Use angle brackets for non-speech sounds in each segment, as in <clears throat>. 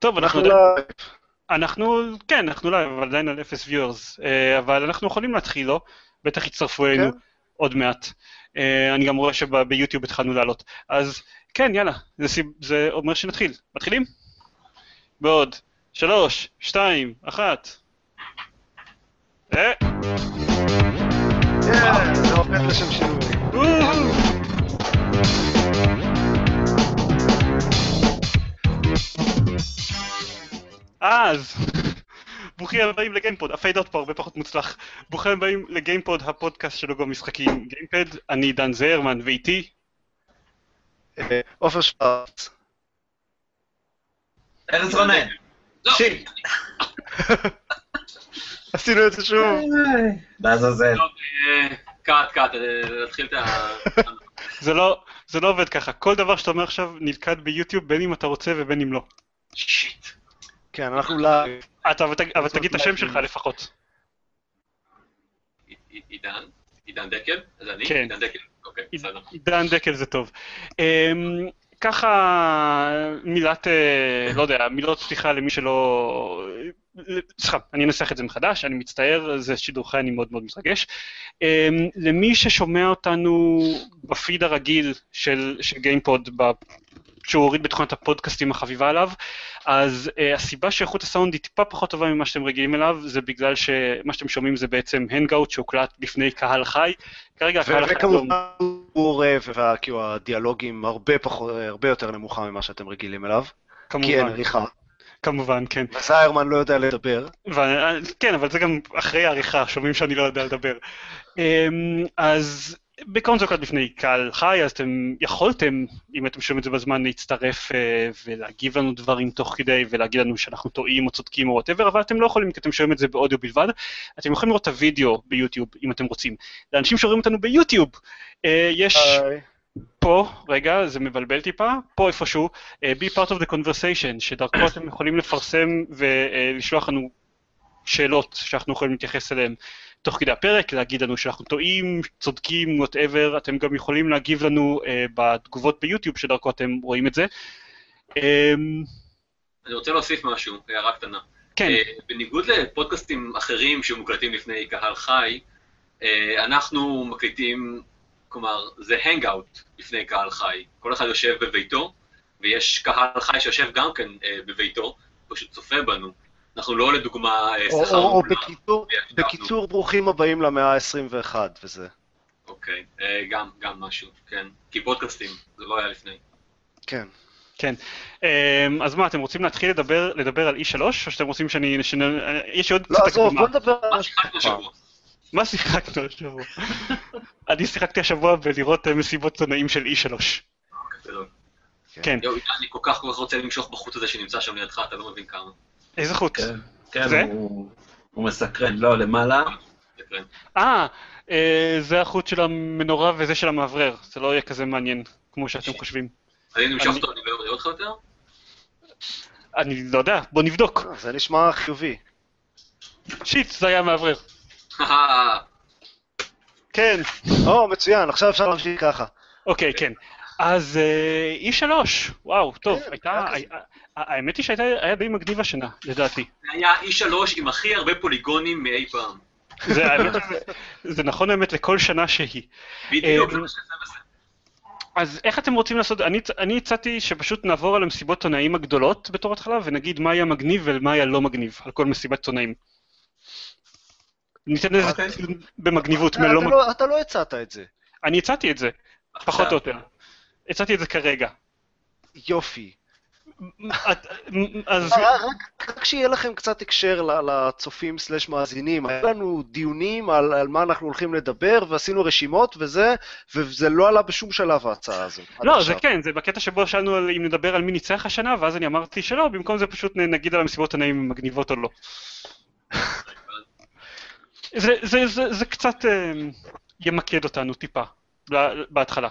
טוב, אנחנו... אנחנו כן, אנחנו לא, אבל עדיין על אפס viewers, אה, אבל אנחנו יכולים להתחיל, לא? בטח יצטרפו אלינו כן. עוד מעט. אה, אני גם רואה שביוטיוב התחלנו לעלות. אז כן, יאללה, זה זה אומר שנתחיל. מתחילים? בעוד שלוש, שתיים, אחת. אה, כן, זה עובד לשם שינוי. אז, ברוכים הבאים לגיימפוד, הפייד-אאוט פה הרבה פחות מוצלח. ברוכים הבאים לגיימפוד, הפודקאסט של בלוג המשחקים גיימפאד, אני דן זיירמן, ואיתי, אה, עופר שוורץ. ארז רונן. shit. עשינו את זה שוב. לעזאזל. אה, cut, cut, אה, להתחיל את ה... זה לא, זה לא עובד ככה, כל דבר שאתה אומר עכשיו נלכד ביוטיוב, בין אם אתה רוצה ובין אם לא. shit. כן, אנחנו live. אתה, אבל, תג- אבל תגיד את השם שלך לפחות. עי- עידן? עידן דקל? זה אני? כן. עידן דקל. אוקיי, בסדר. עידן דקל זה טוב. אמ, ככה מילת, אה, לא יודע, מילות פתיחה למי שלא... סליחה, אני אנסח את זה מחדש, אני מצטער, זה שידור חי, אני מאוד מאוד מתרגש. אמ, למי ששומע אותנו בפיד הרגיל של, של גיימפוד, ב- שהוא הוריד בתוכנת הפודקאסטים החביבה עליו, אז uh, הסיבה שאיכות הסאונד היא טיפה פחות טובה ממה שאתם רגילים אליו, זה בגלל שמה שאתם שומעים זה בעצם הנגאוט שהוקלט בפני קהל חי. כרגע הקהל החי לא... וכמובן הוא וכאילו הדיאלוגים הרבה פחות, הרבה יותר נמוכה ממה שאתם רגילים אליו. כי אין כמובן, עריכה. כמובן, כן. וזיירמן לא יודע לדבר. ו- כן, אבל זה גם אחרי העריכה, שומעים שאני לא יודע לדבר. אמ, אז הוקלט בפני קהל חי, אז אתם יכולתם, אם אתם שומעים את זה בזמן, להצטרף אה, ולהגיב לנו דברים תוך כדי, ולהגיד לנו שאנחנו טועים או צודקים או whatever, אבל אתם לא יכולים כי אתם שומעים את זה באודיו בלבד. אתם יכולים לראות את הוידאו ביוטיוב, אם אתם רוצים. לאנשים שרואים אותנו ביוטיוב, אה, יש... היי. פה, רגע, זה מבלבל טיפה, פה איפשהו, uh, be part of the conversation, שדרכו אתם יכולים לפרסם ולשלוח לנו שאלות שאנחנו יכולים להתייחס אליהן תוך כדי הפרק, להגיד לנו שאנחנו טועים, צודקים, whatever, אתם גם יכולים להגיב לנו uh, בתגובות ביוטיוב שדרכו אתם רואים את זה. Um, אני רוצה להוסיף משהו, הערה קטנה. כן, אה, בניגוד לפודקאסטים אחרים שמוקלטים לפני קהל חי, אה, אנחנו מקליטים, כלומר, זה הנגאוט לפני קהל חי. כל אחד יושב בביתו, ויש קהל חי שיושב גם כן אה, בביתו, פשוט צופה בנו. אנחנו לא לדוגמה אה, או- שכר או או. בקיצור, וישבנו. בקיצור, ברוכים הבאים למאה ה-21 וזה. אוקיי, אה, גם, גם משהו, כן. כי פודקאסטים, זה לא היה לפני. כן. כן. Um, אז מה, אתם רוצים להתחיל לדבר, לדבר על E3, או שאתם רוצים שאני... שנ... יש לי עוד לא, עזוב. בוא נדבר על מה שיחקנו השבוע? מה שיחקנו השבוע? <laughs> אני שיחקתי השבוע בלראות אה, מסיבות עיתונאים של E3. גדול. כן. יואו, אני כל כך כל כך רוצה למשוך בחוט הזה שנמצא שם לידך, אתה לא מבין כמה. איזה חוט? כן, כן, זה? הוא- הוא מסקרן. לא, למעלה. אה, אה, זה החוט של המנורה וזה של המאוורר. זה לא יהיה כזה מעניין כמו שאתם חושבים. אז אני אני- אותו, אני לא אראה אותך יותר? אני לא יודע, בוא נבדוק. אה, זה נשמע חיובי. שיט, זה היה המאוורר. <laughs> כן. או, מצוין, עכשיו אפשר להמשיך ככה. אוקיי, כן. אז אה, E3, וואו, טוב, כן, הייתה... האמת היא שהייתה די מגניב השנה, לדעתי. זה היה E3 עם הכי הרבה פוליגונים מאי פעם. זה האמת נכון באמת לכל שנה שהיא. בדיוק, אה, זה מה שזה וזה. אז איך אתם רוצים לעשות? אני, אני הצעתי שפשוט נעבור על המסיבות עיתונאים הגדולות בתור התחלה, ונגיד מה היה מגניב ומה היה לא מגניב על כל מסיבת עיתונאים. ניתן לזה אוקיי. במגניבות אתה מלא מג... לא- אתה לא הצעת את זה. אני הצעתי את זה, פחות או יותר. הצעתי את זה כרגע. יופי. אז אה, רק שיהיה לכם קצת הקשר לצופים סלש מאזינים, היה לנו דיונים על, על מה אנחנו הולכים לדבר, ועשינו רשימות וזה, וזה לא עלה בשום שלב ההצעה הזאת. לא, עכשיו. זה כן, זה בקטע שבו שאלנו על- אם נדבר על מי ניצח השנה, ואז אני אמרתי שלא, במקום זה פשוט נגיד על המסיבות עיתונאים אם מגניבות או לא. <laughs> זה, זה, זה, זה קצת אה, ימקד אותנו טיפה, בהתחלה.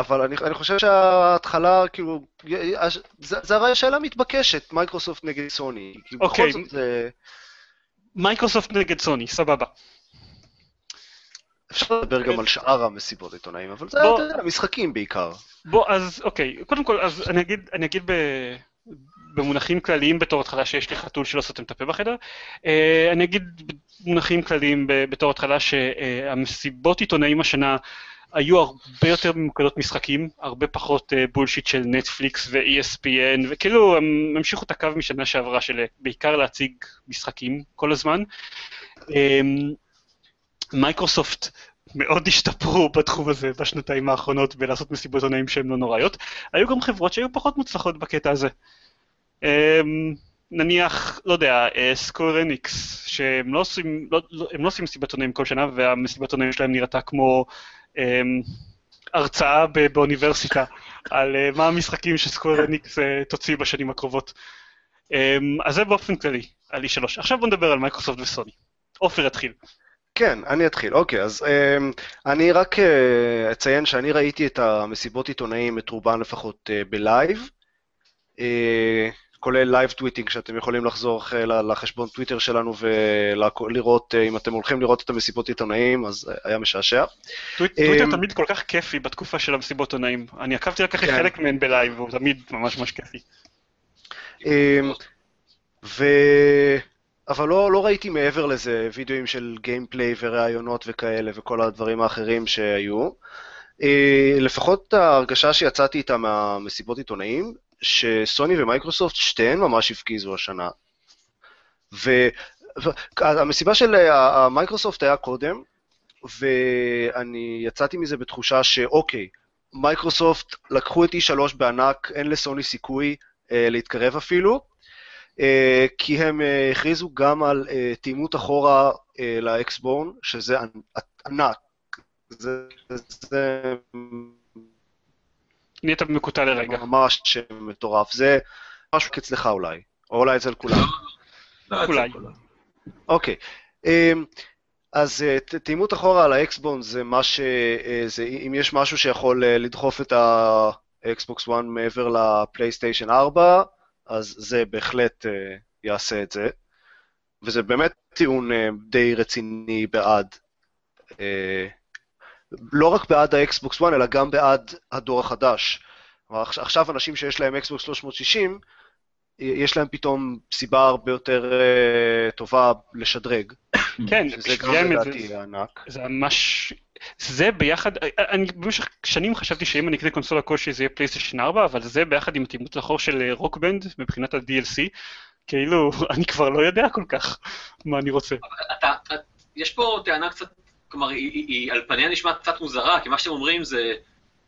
אבל אני, אני חושב שההתחלה, כאילו, זה, זה הרי שאלה מתבקשת, מייקרוסופט נגד סוני. אוקיי. בכל זאת, זה, מייקרוסופט נגד סוני, סבבה. אפשר לדבר גם על שאר המסיבות עיתונאים, אבל זה, אתה יודע, משחקים בעיקר. בוא, אז אוקיי, קודם כל, אז אני אגיד, אני אגיד ב, במונחים כלליים בתור התחלה שיש לי חתול שלא סותם את הפה בחדר. אה, אני אגיד במונחים כלליים בתור התחלה שהמסיבות עיתונאים השנה היו הרבה יותר ממוקדות משחקים, הרבה פחות אה, bullshit של נטפליקס ו-ESPN, וכאילו הם המשיכו את הקו משנה שעברה של אה, בעיקר להציג משחקים כל הזמן. אמ, מייקרוסופט מאוד השתפרו <laughs> בתחום הזה בשנתיים האחרונות בלעשות מסיבות עיתונאים שהן לא נוראיות. היו גם חברות שהיו פחות מוצלחות בקטע הזה. אמ, נניח, לא יודע, Square Enix, שהם לא עושים, לא, לא, לא עושים מסיבת עיתונאים כל שנה, והמסיבת עיתונאים שלהם נראתה כמו הרצאה ב- באוניברסיטה על אה, מה המשחקים ש Square Enix אה, תוציא בשנים הקרובות. אמ, אז זה באופן כללי, על E3. עכשיו בוא נדבר על מייקרוסופט וסוני. עופר יתחיל. כן, אני אתחיל. אוקיי, אז אמ, אני רק אה, אציין שאני ראיתי את המסיבות עיתונאים, את רובן לפחות, בלייב, כולל live tweeting, שאתם יכולים לחזור אה, לחשבון טוויטר שלנו ולראות, אם אתם הולכים לראות את המסיבות עיתונאים, אז אה, היה משעשע. טוויט- טוויטר אמ, תמיד כל כך כיפי בתקופה של המסיבות עיתונאים. אני עקבתי רק אחרי כן. חלק מהן בלייב, והוא תמיד ממש ממש כיפי. ו... אבל לא, לא ראיתי מעבר לזה וידאוים של gameplay וראיונות וכאלה וכל הדברים האחרים שהיו. אה, לפחות ההרגשה שיצאתי איתה מהמסיבות עיתונאים, שסוני ומייקרוסופט שתיהן ממש הפגיזו השנה. והמסיבה של אה, המייקרוסופט היה קודם, ואני יצאתי מזה בתחושה שאוקיי, מייקרוסופט לקחו את E3 בענק, אין לסוני סיכוי אה, להתקרב אפילו, אה, כי הם אה, הכריזו גם על אה, תאימות אחורה אה, לאקסבורן, שזה ענ- ענק. זה, זה נהיית מקוטע לרגע. ממש מטורף. זה משהו אצלך אולי, או אולי אצל כולם. לא, אולי. אוקיי. אמ, אז אה, תאימות אחורה על האקסבון זה מה ש... אה, זה, אם יש משהו שיכול אה, לדחוף את האקסבוקס 1 מעבר לפלייסטיישן 4, אז זה בהחלט יעשה את זה. וזה באמת טיעון די רציני בעד, לא רק בעד האקסבוקס 1, אלא גם בעד הדור החדש. כלומר, עכשיו אנשים שיש להם אקסבוקס 360, יש להם פתאום סיבה הרבה יותר אה, טובה לשדרג, כן, שזה גם לדעתי זה- ענק. זה ממש... זה ביחד, אני במשך שנים חשבתי שאם אני אקנה קונסולה כלשהי זה יהיה פלייסטיישן 4, אבל זה ביחד עם התאימות לאחור של אה, רוקבנד מבחינת ה-DLC, כאילו, <laughs> אני כבר לא יודע כל כך מה אני רוצה. אתה, אתה, יש פה טענה קצת, כלומר, היא, היא, היא על פניה נשמעת קצת מוזרה, כי מה שאתם אומרים זה,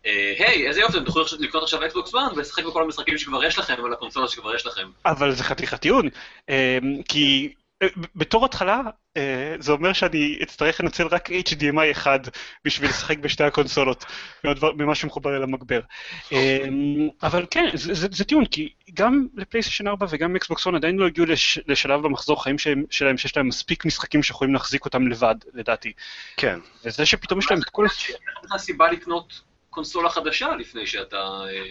אה, היי, איזה יופי, אתם תוכלו לקנות עכשיו אקסבוקס 1 ולשחק בכל המשחקים שכבר יש לכם, על הקונסולות שכבר יש לכם. אבל זה חתיכת טיעון, אה, כי בתור התחלה אה, זה אומר שאני אצטרך לנצל רק HDMI אחד בשביל לשחק בשתי הקונסולות, ממה שמחובר אל המגבר. אה, אבל כן, זה, זה, זה טיעון, כי גם לפלייסטיישן 4 וגם אקסבוקס 1 עדיין לא הגיעו לש, לשלב במחזור חיים שהם, שלהם שיש להם מספיק משחקים שיכולים להחזיק אותם לבד, לדעתי. כן. וזה שפתאום יש להם את כל... אין לך סיבה לקנות קונסולה חדשה לפני שאתה...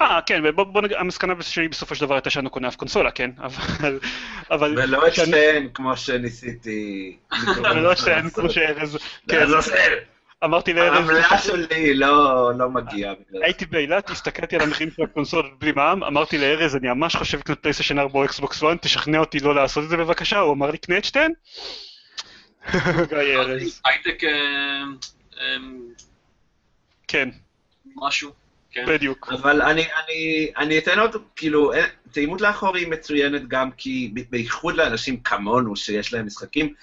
אה, אה, כן, ובוא בוא נגיד, המסקנה שלי בסופו של דבר הייתה שאני לא קונה אף קונסולה, כן? אבל... אבל... ולא את שאני- שתיהן, כמו שניסיתי. ולא <laughs> שאין כמו שארז... כן, לעזאזל. אמרתי לארז... העמלה שלי לא לא מגיעה. הייתי באילת, הסתכלתי על המחירים של הקונסולות בלי מע"מ, אמרתי לארז, אני ממש חושב לקנות פלייסטיישן 4 או אקסבוקס 1, תשכנע אותי לא לעשות את זה בבקשה, הוא אמר לי, קנה את שתיהן? <laughs> גיא ארז, הייטק אה, אה, כן, משהו, כן. בדיוק. אבל אני, אני, אני אתן עוד, כאילו, אין- תאימות לאחור היא מצוינת גם כי, בייחוד לאנשים כמונו שיש להם משחקים,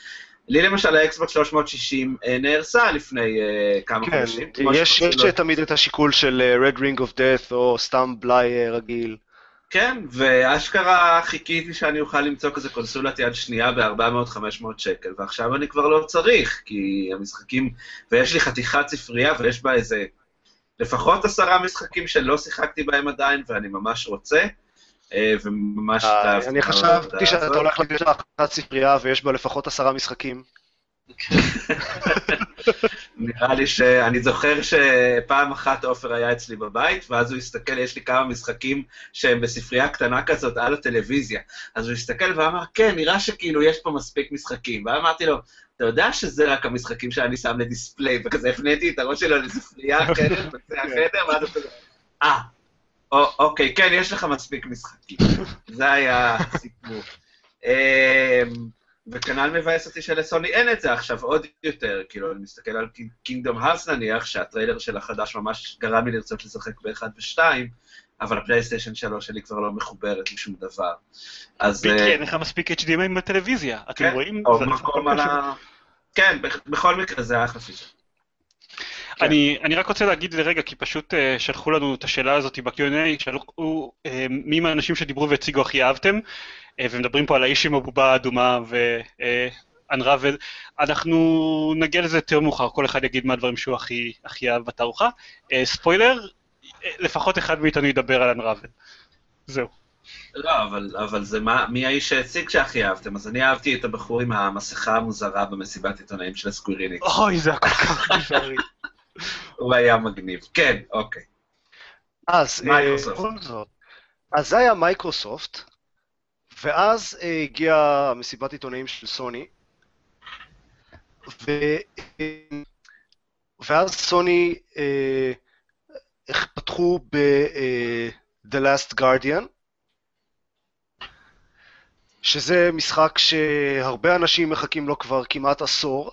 לי למשל האקסבוק 360 אה, נהרסה לפני אה, כמה כן, חודשים. כמו יש יש תמיד את השיקול של אה, Red Ring of Death או סתם בלאי אה, רגיל. כן, ואשכרה חיכיתי שאני אוכל למצוא כזה קונסולת יד שנייה ב-400-500 שקל, ועכשיו אני כבר לא צריך, כי המשחקים, ויש לי חתיכת ספרייה ויש בה איזה לפחות עשרה משחקים שלא שיחקתי בהם עדיין, ואני ממש רוצה, אה, וממש אה, התאהבתי אני חשבתי שאתה. הולך להגיד לך אחת ספרייה ויש בה לפחות עשרה משחקים. <laughs> נראה לי שאני זוכר שפעם אחת עופר היה אצלי בבית, ואז הוא הסתכל, יש לי כמה משחקים שהם בספרייה קטנה כזאת על הטלוויזיה. אז הוא הסתכל ואמר, כן, נראה שכאילו יש פה מספיק משחקים. ואמרתי לו, אתה יודע שזה רק המשחקים שאני שם ל display, וכזה הפניתי את הראש שלו לספרייה אחרת <laughs> בקצה החדר, ואז כזה, אה, או- אוקיי, כן, יש לך מספיק משחקים. <laughs> זה היה הסיפור. אמ, וכנ"ל מבאס אותי שלסוני אין את זה עכשיו עוד יותר, כאילו, אני מסתכל על Kingdom Hearts נניח, שהטריילר של החדש ממש גרם לי לרצות לשחק באחד ושתיים, אבל הפלייסטיישן 3 שלי כבר לא מחוברת משום דבר. אז... ביקי, אה, אין לך מספיק HDMI בטלוויזיה. אתם כן, רואים? או זה מקום על. ה... כן, בכ- בכל מקרה זה אחלה פיצ'ר. אני, אני רק רוצה להגיד לרגע, כי פשוט uh, שלחו לנו את השאלה הזאת ב-Q&A, שלחו uh, מי מהאנשים שדיברו והציגו הכי אהבתם, uh, ומדברים פה על האיש עם הבובה האדומה ו-Unravel, אנחנו נגיע לזה יותר מאוחר, כל אחד יגיד מה הדברים שהוא הכי, הכי אהב בתערוכה. Uh, ספוילר, אה, לפחות אחד מאיתנו ידבר על Unravel. זהו. לא, אבל, אבל זה מה, מי האיש שהציג שהכי אהבתם? אז אני אהבתי את הבחור עם המסכה המוזרה במסיבת עיתונאים של ה Square Enix. אוי, זה היה כל כך bizarre. הוא היה מגניב. כן, אוקיי. אז, אה, מייקרוסופט. בכל זאת, אז זה היה מייקרוסופט, ואז אה, הגיעה מסיבת עיתונאים של סוני, ו... ואז סוני אה, פתחו ב... אה, Last Guardian, שזה משחק שהרבה אנשים מחכים לו כבר כמעט עשור,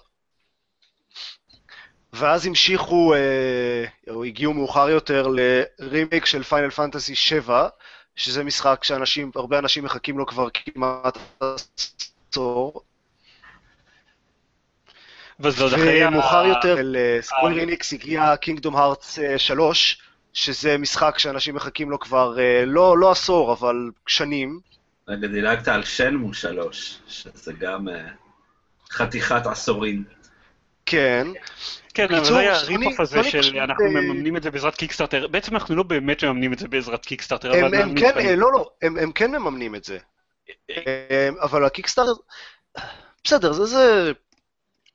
ואז המשיכו, אה, או הגיעו מאוחר יותר לרימייק של פיינל פנטסי 7, שזה משחק שאנשים, הרבה אנשים מחכים לו כבר כמעט עשור. וזה עוד אחרי ה- ומאוחר יותר לסקוויר איניקס הגיע Kingdom Hearts 3, שזה משחק שאנשים מחכים לו כבר אה, לא, לא עשור, אבל שנים. רגע, דילגת על Shenmue שלוש, שזה גם אה, חתיכת עשורים. כן, כן, אבל היה ה rip-off הזה של אנחנו אה, מממנים את זה בעזרת קיקסטארטר. בעצם אנחנו לא באמת מממנים את זה בעזרת קיקסטארטר, הם, אבל הם אנחנו כן. אה, לא, לא, הם, כן מממנים את זה. אבל הקיקסטארטר, בסדר, זה, זה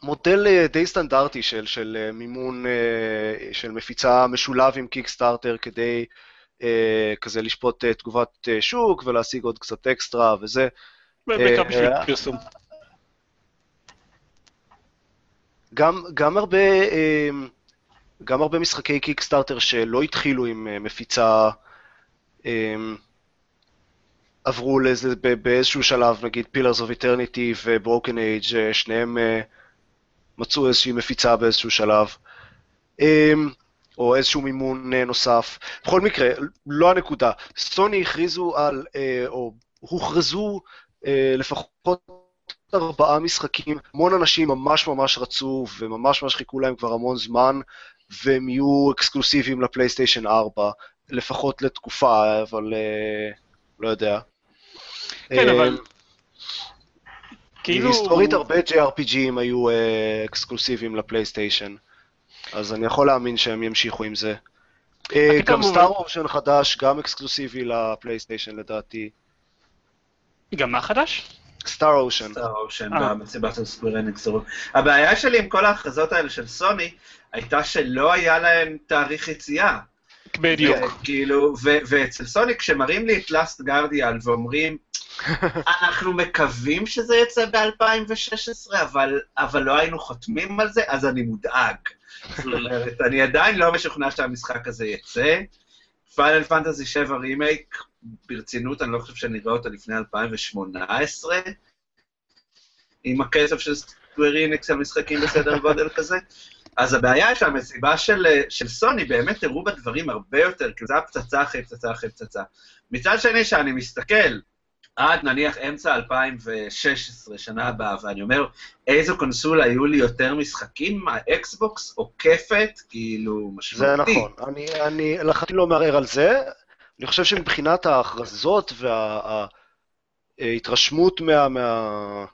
מודל די סטנדרטי של, של מימון, של מפיצה משולב עם קיקסטארטר כדי כזה לשפוט אה, תגובת אה, שוק ולהשיג עוד קצת אקסטרה וזה. בעיקר אה, בשביל אה, פרסום. גם, גם הרבה, אה, גם הרבה משחקי קיקסטארטר שלא התחילו עם אה, מפיצה, אה, עברו לאיזה, ב- באיזשהו שלב, נגיד Pillars of Eternity ו-Broken Age, אה, שניהם אה, מצאו איזושהי מפיצה באיזשהו שלב, אה, או איזשהו מימון אה, נוסף. בכל מקרה, לא הנקודה. סוני הכריזו על, אה, או הוכרזו אה, לפחות ארבעה משחקים, המון אנשים ממש ממש רצו וממש ממש חיכו להם כבר המון זמן, והם יהיו exclusiveים לפלייסטיישן 4, לפחות לתקופה, אבל לא יודע. כן, אבל... כאילו... היסטורית הרבה JRPGים היו exclusiveים לפלייסטיישן, אז אני יכול להאמין שהם ימשיכו עם זה. אה, גם סטאר אופשן חדש, גם אקסקלוסיבי לפלייסטיישן לדעתי. גם מה חדש? Star Ocean. Star Ocean. במסיבת ה Square Enix. הבעיה שלי עם כל ההכרזות האלה של סוני, הייתה שלא היה להם תאריך יציאה. בדיוק. כאילו, ואצל סוני, כשמראים לי את Last Guardian ואומרים, אנחנו מקווים שזה יצא ב-2016, אבל, אבל לא היינו חותמים על זה, אז אני מודאג. אני עדיין לא משוכנע שהמשחק הזה יצא. Final Fantasy 7 רימייק, ברצינות, אני לא חושב שנראה אותו לפני 2018, עם הקצב של Square Enix על משחקים בסדר גודל כזה. אז הבעיה היא שהמסיבה של, של סוני באמת הראו בה דברים הרבה יותר, כאילו זה היה פצצה אחרי פצצה אחרי פצצה. מצד שני, שאני מסתכל עד נניח אמצע 2016, שנה הבאה, ואני אומר, איזו קונסולה היו לי יותר משחקים? האקסבוקס עוקפת, כאילו, זה משמעותי. נכון, אני, אני לחלוטין לא מערער על זה. אני חושב שמבחינת ההכרזות וההתרשמות מה, מה,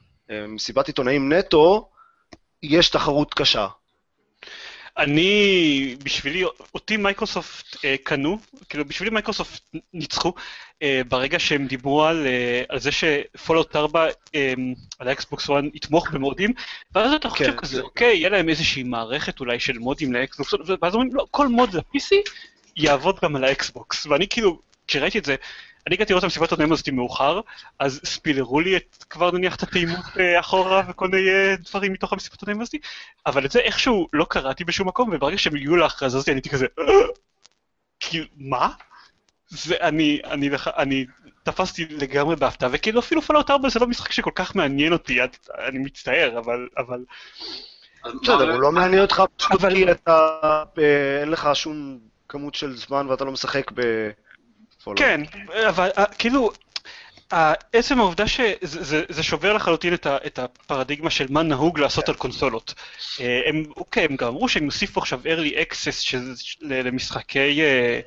מסיבת עיתונאים נטו, יש תחרות קשה. אני, בשבילי, אותי מייקרוסופט אה, קנו, כאילו בשבילי מייקרוסופט ניצחו אה, ברגע שהם דיברו על, אה, על זה ש Fallout 4 אה, על האקסבוקס 1 יתמוך במודים, ואז אתה חושב כן, כזה, זה- אוקיי, יהיה להם איזושהי מערכת אולי של מודים לאקסבוקס, ואז אומרים, לא, כל מוד ל-PC יעבוד גם על האקסבוקס, ואני כאילו, כשראיתי את זה, אני הגעתי לראות את המסיבת עונאים הזאת מאוחר, אז ספילרו לי את, כבר נניח את התאימות אה, אחורה וכל מיני אה, דברים מתוך המסיבת עונאים הזאת, אבל את זה איכשהו לא קראתי בשום מקום, וברגע שהם הגיעו להכרזה הזאת אני הייתי כזה, "אה?" כאילו, מה? זה, אני, אני, אני תפסתי לגמרי בהפתעה, וכאילו אפילו פלאוט 4 זה לא משחק שכל כך מעניין אותי, אני מצטער, אבל, אבל בסדר, הוא לא מעניין אותך פשוט אבל- כי אתה, אין לך שום כמות של זמן ואתה לא משחק בפולו. כן, אבל אה, כאילו, אה, עצם העובדה שזה זה, זה שובר לחלוטין את, הפרדיגמה של מה נהוג לעשות על קונסולות. אה, הם, אוקיי, הם גם אמרו שהם יוסיפו עכשיו early access למשחקי, אה,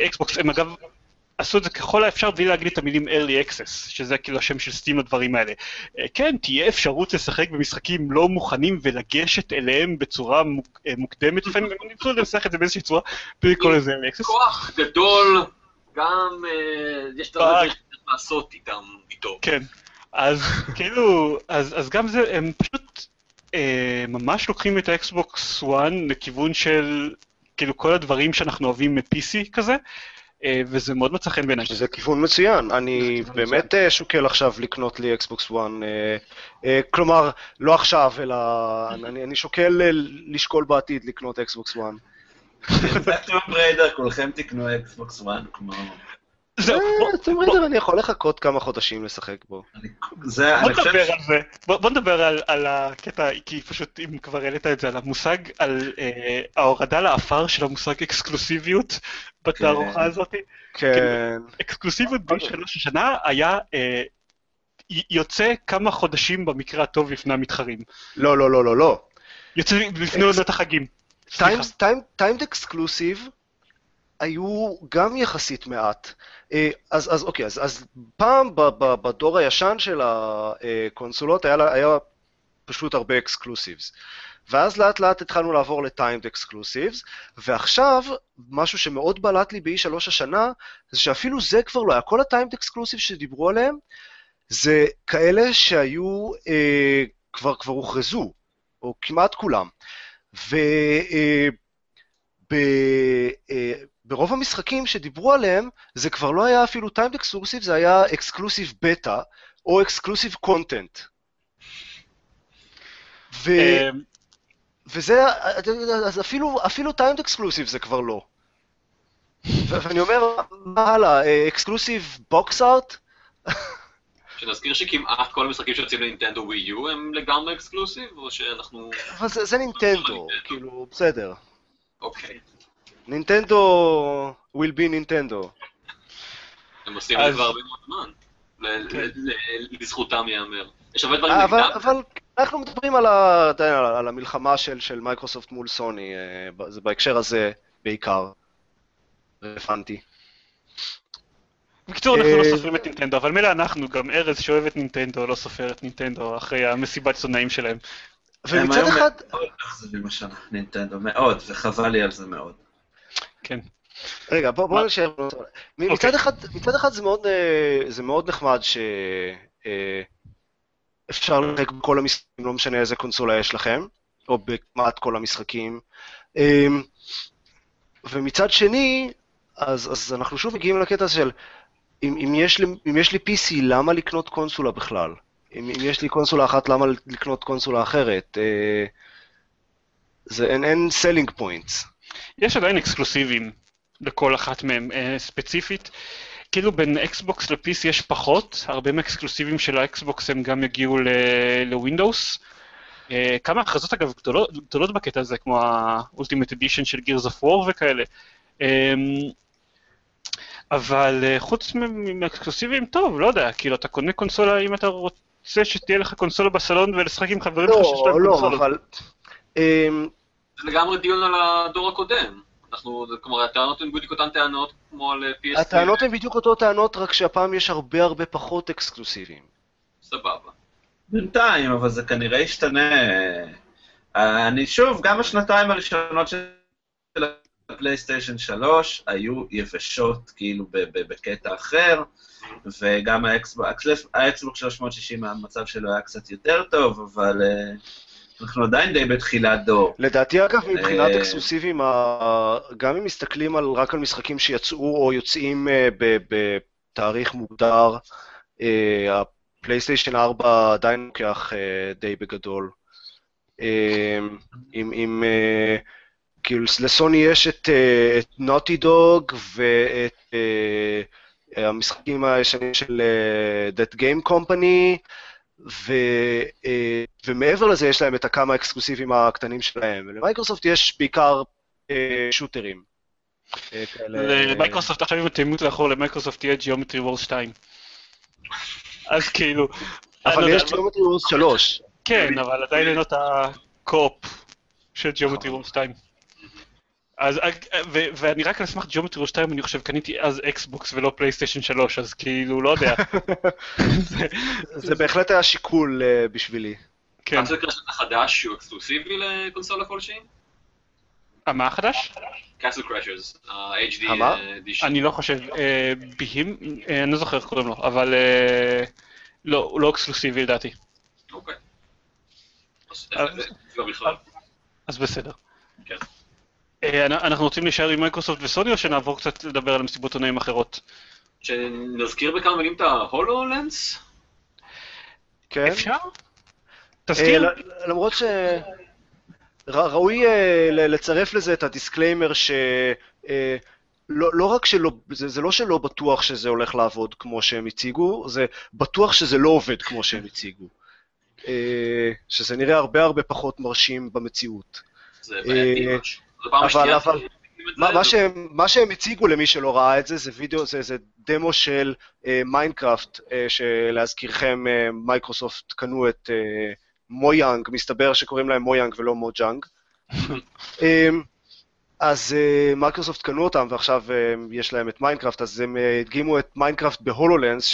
אקסבוקס, הם אגב עשו את זה ככל האפשר בלי להגיד את המילים early access, שזה כאילו השם של סטים לדברים האלה. אה, כן, תהיה אפשרות לשחק במשחקים לא מוכנים ולגשת אליהם בצורה מוק, אה, מוקדמת, לפעמים הם ניסו לנסח את זה באיזושהי צורה בלי לקרוא לזה early access. כוח גדול, גם אה, יש את. הדברים שצריך לעשות איתם, איתו. כן, אז <laughs> כאילו, אז, אז גם זה, הם פשוט אה, ממש לוקחים את האקסבוקס 1 לכיוון של כאילו כל הדברים שאנחנו אוהבים מ-PC כזה, אה, וזה מאוד מצא חן בעיניי. זה כיוון מצוין, אני כיוון באמת אה, שוקל עכשיו לקנות לי אקסבוקס 1, אה, אה, כלומר, לא עכשיו, אלא אני אני שוקל לשקול בעתיד לקנות אקסבוקס 1. Tomb Raider, כולכם תקנו אקסבוקס 1, כמו... זהו, בוא, אה, Tomb Raider אני יכול לחכות כמה חודשים לשחק בו. אני- זה, בוא אני חושב... נדבר על זה, בוא, נדבר על, על הקטע, כי פשוט אם כבר העלית את זה, על המושג, על אה, ההורדה לעפר של המושג אקסקלוסיביות בתערוכה כן. הזאת. כן, אקסקלוסיביות ב-E3 השנה היה אה, י- יוצא כמה חודשים במקרה הטוב לפני המתחרים. לא, לא, לא, לא, לא. יוצא לפני עונת החגים. טיימד אקסקלוסיב היו גם יחסית מעט. אה, אז, אז אוקיי, אז, אז פעם בדור הישן של הקונסולות היה, היה פשוט הרבה exclusives. ואז לאט לאט התחלנו לעבור ל timed exclusives, ועכשיו, משהו שמאוד בלט לי ב-E3 השנה, זה שאפילו זה כבר לא היה. כל ה timed exclusive שדיברו עליהם, זה כאלה שהיו, אה, כבר, כבר הוכרזו, או כמעט כולם. ו... אה, אה, המשחקים שדיברו עליהם, זה כבר לא היה אפילו timed exclusive, זה היה exclusive beta, או exclusive content. ו... אה, וזה, אז אפילו, אפילו timed exclusive זה כבר לא. ואני אומר, מה הלאה, exclusive box art? שנזכיר שכמעט כל המשחקים שיוצאים לנינטנדו ווי יו הם לגמרי exclusive, או שאנחנו... אבל זה, זה נינטנדו, כאילו, בסדר. אוקיי. Nintendo will be Nintendo. הם עושים את זה כבר הרבה מאוד זמן. ל- כן. ל- ל- לזכותם ייאמר. יש הרבה דברים אבל, נגדם. אבל אנחנו מדברים על, המלחמה של, של מייקרוסופט מול סוני, אה, זה בהקשר הזה בעיקר רלוונטי. בקיצור, אנחנו לא אה, סופרים את נינטנדו, אבל מילא אנחנו, גם ארז שאוהב את נינטנדו, לא סופר את נינטנדו אחרי המסיבת עיתונאים שלהם. הם ומצד היו אחד, מאוד אכזבים השנה, נינטנדו, מאוד, וחבל לי על זה מאוד. כן. רגע, בוא, בוא מה? נשאר. מצד אוקיי. אחד, מצד אחד זה מאוד, אה, זה מאוד נחמד ש... אה, אפשר לשחק בכל המשחקים, לא משנה איזה קונסולה יש לכם, או בכמעט כל המשחקים. ומצד שני, אז, אז אנחנו שוב מגיעים לקטע של אם, אם, יש לי, אם יש לי PC, למה לקנות קונסולה בכלל? אם, אם יש לי קונסולה אחת, למה לקנות קונסולה אחרת? אה, זה אין, אין selling points. יש עדיין אקסקלוסיבים לכל אחת מהם אה, ספציפית. כאילו בין אקסבוקס ל-PC יש פחות, הרבה מהאקסקלוסיבים של האקסבוקס הם גם יגיעו לווינדוס. אה, כמה הכרזות אגב גדולות, גדולות בקטע הזה, כמו ה-Ultimate Edition של Gears of War וכאלה. אה, אבל אה, חוץ מ- מהאקסקלוסיבים, טוב, לא יודע, כאילו אתה קונה קונסולה אם אתה רוצה שתהיה לך קונסולה בסלון ולשחק עם חברים שלך שיש להם לא, לא, קונסולות. אבל... אמ, זה לגמרי דיון על הדור הקודם. אנחנו, כלומר, הטענות הן בדיוק אותן טענות כמו על PS... הטענות הן בדיוק אותו טענות, רק שהפעם יש הרבה הרבה פחות אקסקלוסיביים. סבבה. בינתיים, אבל זה כנראה ישתנה. אני שוב, גם השנתיים הראשונות של הפלייסטיישן 3 היו יבשות, כאילו בקטע אחר, וגם האקסבוק 360, המצב שלו היה קצת יותר טוב, אבל אה, אנחנו עדיין די בתחילת דור. לדעתי, אגב, מבחינת אה, אקסקלוסיביים, ה- גם אם מסתכלים על, רק על משחקים שיצאו או יוצאים אה, בתאריך מוגדר, הפלייסטיישן 4 עדיין לוקח די בגדול. עם, כאילו לסוני יש את, אה, את נוטי דוג ואת אה, המשחקים הישנים של אה, That Game Company, ו, אה, ומעבר לזה יש להם את הכמה אקסקלוסיבים הקטנים שלהם. ולמייקרוסופט יש בעיקר אה, shooter ים. למייקרוסופט עכשיו אם אתם תימות לאחור למייקרוסופט תהיה Geometry Wars 2. אז כאילו... אבל לא יש יודע, Geometry Wars 3. כן, אבל עדיין אין את ה co-op של Geometry Wars 2. אז, ו- ואני רק על סמך Wars 2 אני חושב קניתי אז אקסבוקס ולא פלייסטיישן 3, אז כאילו, לא יודע. זה- <laughs> זה בהחלט היה שיקול אה, בשבילי. כן. Castle Crashers החדש שהוא אקסקלוסיבי לקונסולה כלשהי? אה, מה החדש? Castle Crashers, ה-HD? edition. אני לא חושב, אה, אה, אני לא זוכר איך קוראים לו, אבל אה, לא, הוא לא אקסקלוסיבי לדעתי, אוקיי. אה, לא. אז בסדר. אה, אנ- אנחנו רוצים להישאר עם מייקרוסופט וסוני או שנעבור קצת לדבר על מסיבות עיתונאים אחרות? שנזכיר בכמה מילים את ה HoloLens? כן? אפשר? אה, תזכיר. למרות ש... ראוי אה, לצרף לזה את ה disclaimer ש... לא, לא רק שלא, זה, זה לא שלא בטוח שזה הולך לעבוד כמו שהם הציגו, זה בטוח שזה לא עובד כמו שהם הציגו. שזה נראה הרבה הרבה פחות מרשים במציאות. זה בעייתי משהו. אבל- אבל- מה, מה, שהם, מה שהם הציגו למי שלא ראה את זה, זה וידאו, זה, זה דמו של אה, Minecraft, אה, שלהזכירכם אה, מייקרוסופט קנו את אה, מויאנג, מסתבר שקוראים להם מויאנג ולא מוג'אנג. <laughs> אה, אז אה, מייקרוסופט קנו אותם ועכשיו אה, יש להם את Minecraft, אז הם אה, הדגימו את Minecraft ב HoloLens,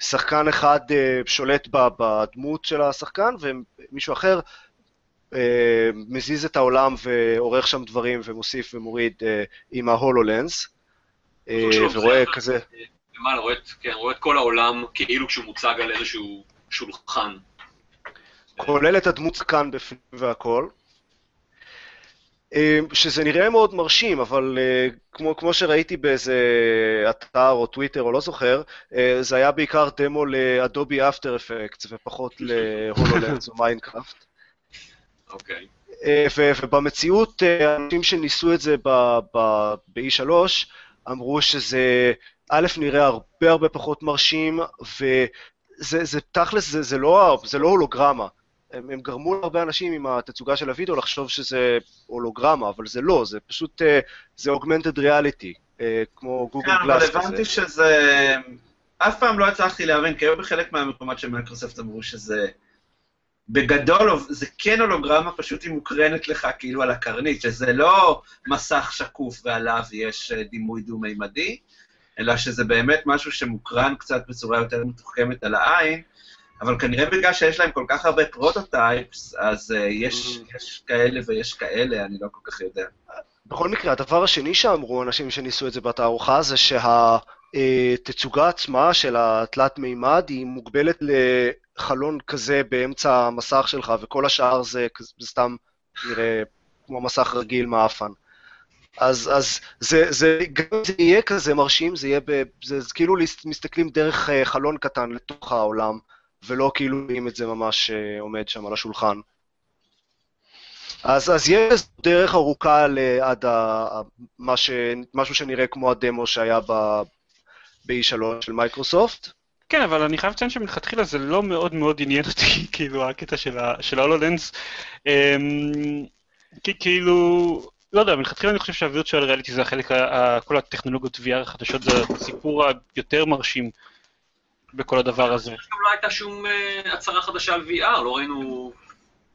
ששחקן אחד אה, שולט ב- בדמות של השחקן ומישהו אחר מזיז את העולם ועורך שם דברים ומוסיף ומוריד אה, עם ה HoloLens, אה, ורואה. כזה, למעלה, רואה כן, רואה את כל העולם כאילו כשהוא מוצג על איזשהו שולחן. כולל את הדמות כאן בפנים והכל. אה, שזה נראה מאוד מרשים, אבל אה, כמו, כמו שראיתי באיזה אתר או טוויטר או לא זוכר, אה, זה היה בעיקר דמו ל Adobe After Effects ופחות ל HoloLens או Minecraft. אוקיי. אה, ו- ובמציאות, אה, האנשים שניסו את זה ב- ב- ב-E3 אמרו שזה, א', נראה הרבה הרבה פחות מרשים, וזה זה, תכלס, זה, זה, לא, זה לא הולוגרמה. הם, הם גרמו להרבה אנשים עם התצוגה של הוידאו לחשוב שזה הולוגרמה, אבל זה לא, זה פשוט, אה, זה reality, אה, כמו גוגל כן, אבל Glass כזה. הבנתי שזה... אף פעם לא הצלחתי להבין, כי היו בחלק מהמקומות של מייקרוסופט אמרו שזה... בגדול זה כן הולוגרמה, פשוט היא מוקרנת לך כאילו על הקרנית, שזה לא מסך שקוף ועליו יש אה, דימוי דו-מימדי, אלא שזה באמת משהו שמוקרן קצת בצורה יותר מתוחכמת על העין, אבל כנראה בגלל שיש להם כל כך הרבה prototypes, אז uh, יש, Mhm. יש כאלה ויש כאלה, אני לא כל כך יודע. בכל מקרה, הדבר השני שאמרו אנשים שניסו את זה בתערוכה זה שהתצוגה עצמה של התלת מימד היא מוגבלת לחלון כזה באמצע המסך שלך, וכל השאר זה, סתם נראה כמו מסך רגיל מעפן. אז, אז זה, זה, גם אם זה יהיה כזה מרשים, זה יהיה, ב, זה, זה כאילו מסתכלים דרך אה, חלון קטן לתוך העולם, ולא כאילו רואים את זה ממש אה, עומד שם על השולחן. אז, אז יש דרך ארוכה עד ה, מה ש, משהו שנראה כמו הדמו שהיה ב, ב-E3 של מייקרוסופט. כן, אבל אני חייב לציין שמלכתחילה זה לא מאוד מאוד עניין אותי, <laughs> כאילו, הקטע של ההולולנס. אמ, כי כאילו, לא יודע, מלכתחילה אני חושב שהווירטואל ריאליטי זה החלק, כל הטכנולוגיות VR החדשות זה הסיפור היותר מרשים בכל הדבר הזה. גם לא הייתה שום אה, הצהרה חדשה על VR, לא ראינו...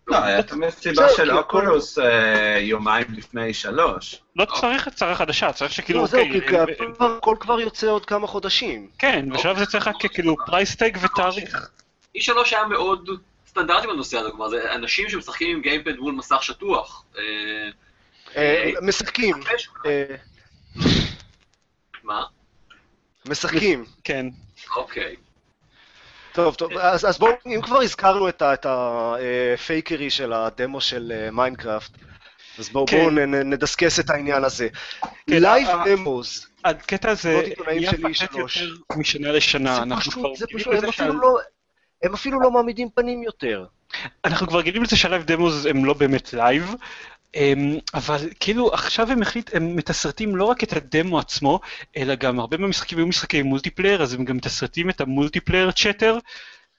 לא, המסיבה זהו, של הכל- אוקולוס אה, יומיים לפני שלוש. לא צריך הצהרה חדשה, צריך שכאילו, לא, זהו, אוקיי, כי הכל כבר- הכל כבר יוצא עוד כמה חודשים. כן, בשלב זה צריך רק כאילו price tag ותאריך. E3 היה מאוד סטנדרטי בנושא הזה, כלומר, זה אנשים שמשחקים עם gamepad מול מסך שטוח. אה, אה, משחקים, אה, מה? משחקים. כן. אוקיי. טוב, טוב, אז, אז בואו, אם כבר הזכרנו את, את ה fakery של הדמו של אה, Minecraft, אז בואו כן. נ- נדסקס את העניין הזה. Live demos, הקטע הזה עיתונאים נהיה פתטי. יותר משנה לשנה. זה פשוט, זה פשוט, הם אפילו לא... הם אפילו לא מעמידים פנים יותר. אנחנו כבר רגילים לזה שה live demos הם לא באמת live. אמ, אבל כאילו עכשיו הם החליט, הם מתסרטים לא רק את הדמו עצמו, אלא גם הרבה מהמשחקים היו משחקי multiplayer, אז הם גם מתסרטים את ה multiplayer chatter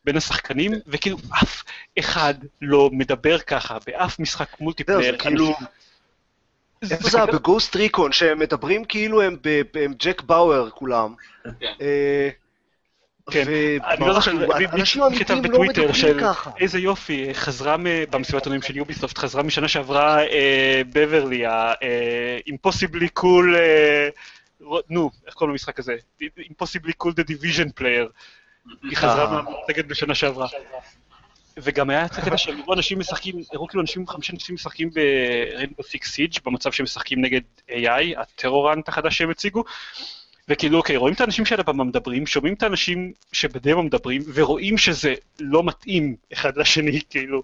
בין השחקנים, וכאילו אף אחד לא מדבר ככה באף משחק מולטיפלייר. זה כאילו... איפה זה היה? בגוסט ריקון, שהם מדברים כאילו הם ג'ק באואר כולם. כן. אה, אני לא זוכר, מי- כתב לא בטוויטר של. איזה יופי, חזרה במסיבת עונים של יוביסופט, חזרה משנה שעברה אה, בברלי, ה-impossibly cool, אה, נו, איך קוראים למשחק הזה? impossibly cool the division player. היא חזרה אה. מהמצגת בשנה שעברה. וגם היה את הקטע שהם הראו אנשים משחקים, הראו כאילו אנשים, חמישה אנשים משחקים ב-Rainbow Six Siege, במצב שהם משחקים נגד AI, הטרורנט החדש שהם הציגו, וכאילו, אוקיי, רואים את האנשים שעל הבמה מדברים, שומעים את האנשים שבדמו מדברים, ורואים שזה לא מתאים אחד לשני, <laughs> כאילו,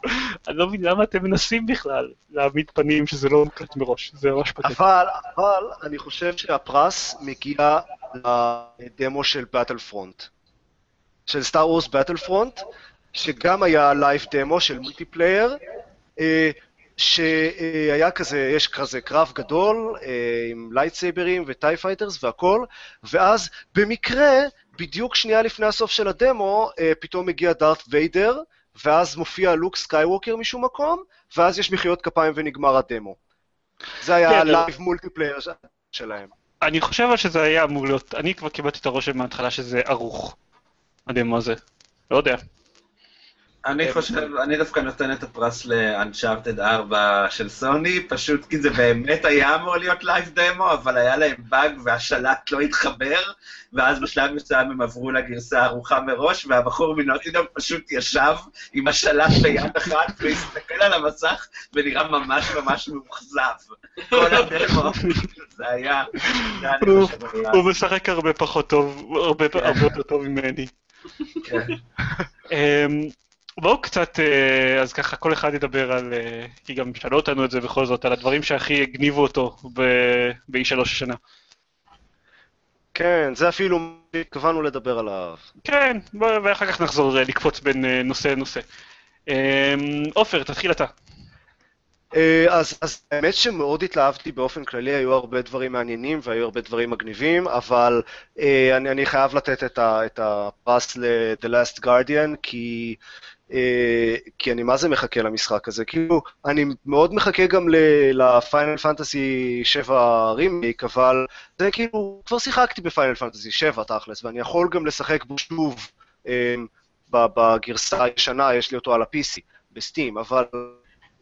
אני לא מבין למה אתם מנסים בכלל להעמיד פנים שזה לא מוקלט מראש, זה ממש פתטי. אבל, אבל, אני חושב שהפרס מגיע לדמו של Battlefront. של Star Wars Battlefront, שגם היה live demo של multiplayer, שהיה כזה, יש כזה קרב גדול אה, עם lightsaber ים ו TIE fighters והכל, ואז במקרה, בדיוק שנייה לפני הסוף של הדמו, אה, פתאום מגיע דארת ויידר, ואז מופיע לוק סקייווקר משום מקום, ואז יש מחיאות כפיים ונגמר הדמו. זה היה כן, ה live multiplayer שלהם. אני חושב שזה היה אמור להיות, אני כבר קיבלתי את הרושם מההתחלה שזה ערוך, הדמו הזה. לא יודע. אני חושב, אני דווקא נותן את הפרס ל-Uncharted 4 של סוני, פשוט כי זה באמת היה אמור להיות live demo, אבל היה להם באג והשלט לא התחבר, ואז בשלב מסוים הם עברו לגרסה ערוכה מראש, והבחור מ Naughty Dog פשוט ישב עם השלט ביד אחת והסתכל על המסך ונראה ממש ממש מאוכזב. כל הדמו, זה היה, זה היה, אני הוא- משחק הרבה פחות טוב, הרבה הרבה יותר טוב ממני. בואו קצת, אה, אז ככה כל אחד ידבר על, אה, כי גם שאלו אותנו את זה בכל זאת, על הדברים שהכי הגניבו אותו ב-E3 השנה. כן, זה אפילו מה שהתכוונו לדבר עליו. כן, ואחר כך נחזור אה, לקפוץ בין נושא לנושא. עופר, תתחיל אתה. אז, אז האמת שמאוד התלהבתי באופן כללי, היו הרבה דברים מעניינים והיו הרבה דברים מגניבים, אבל אה, אני, אני חייב לתת את, ה, את הפרס ל-The Last Guardian, כי, כי אני מה זה מחכה למשחק הזה. כאילו, אני מאוד מחכה גם לפיינל פנטסי 7 רימייק, אבל זה כאילו, כבר שיחקתי בפיינל פנטסי 7 תכלס, ואני יכול גם לשחק בו שוב אה, בגרסה הישנה, יש לי אותו על ה-PC, בסטים, אבל...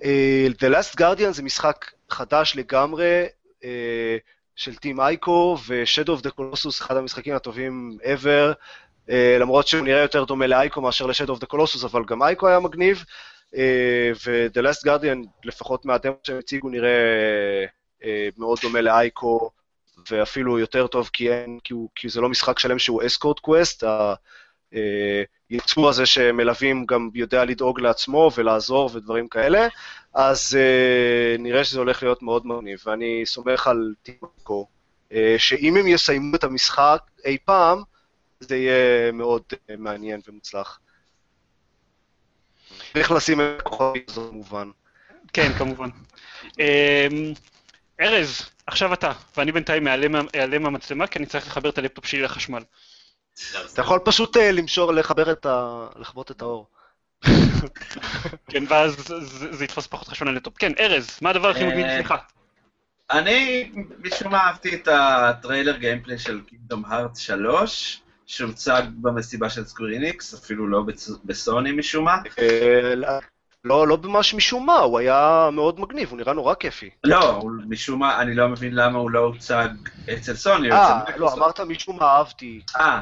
אה, The Last Guardian זה משחק חדש לגמרי אה, של טים אייקו, ו-Shadow of the Colossus אחד המשחקים הטובים ever, אה, למרות שהוא נראה יותר דומה לאייקו מאשר ל-Shadow of the Colossus, אבל גם אייקו היה מגניב, אה, ו-The Last Guardian, לפחות מהדמו שהם הציגו, נראה אה, מאוד דומה לאייקו, ואפילו יותר טוב כי, אין, כי, הוא, כי זה לא משחק שלם שהוא אסקורט קווסט, היצור הזה שמלווים גם יודע לדאוג לעצמו ולעזור ודברים כאלה, אז נראה שזה הולך להיות מאוד מגניב, ואני סומך על טיקו, uh, שאם הם יסיימו את המשחק אי פעם, זה יהיה מאוד uh, מעניין ומוצלח. צריך לשים את הכוכבים הזה כמובן. כן, כמובן. אמ, ארז, עכשיו אתה, ואני בינתיים אעלם מה- אעלם מהמצלמה, כי אני צריך לחבר את הלפטופ שלי לחשמל. אתה יכול פשוט uh, למשור, לחבר את ה... לכבות את האור. כן, ואז זה- יתפוס פחות חשמל ללפטופ. כן, ארז, מה הדבר הכי מגניב אה, שלך? אני משום מה אהבתי את הטריילר gameplay של Kingdom Hearts 3, שהוצג במסיבה של Square Enix, אפילו לא בסוני משום מה. אה, לא, לא ממש משום מה, הוא היה מאוד מגניב, הוא נראה נורא כיפי. לא, הוא- משום מה, אני לא מבין למה הוא לא הוצג אצל סוני אה, לא. אמרת משום מה אהבתי. אה,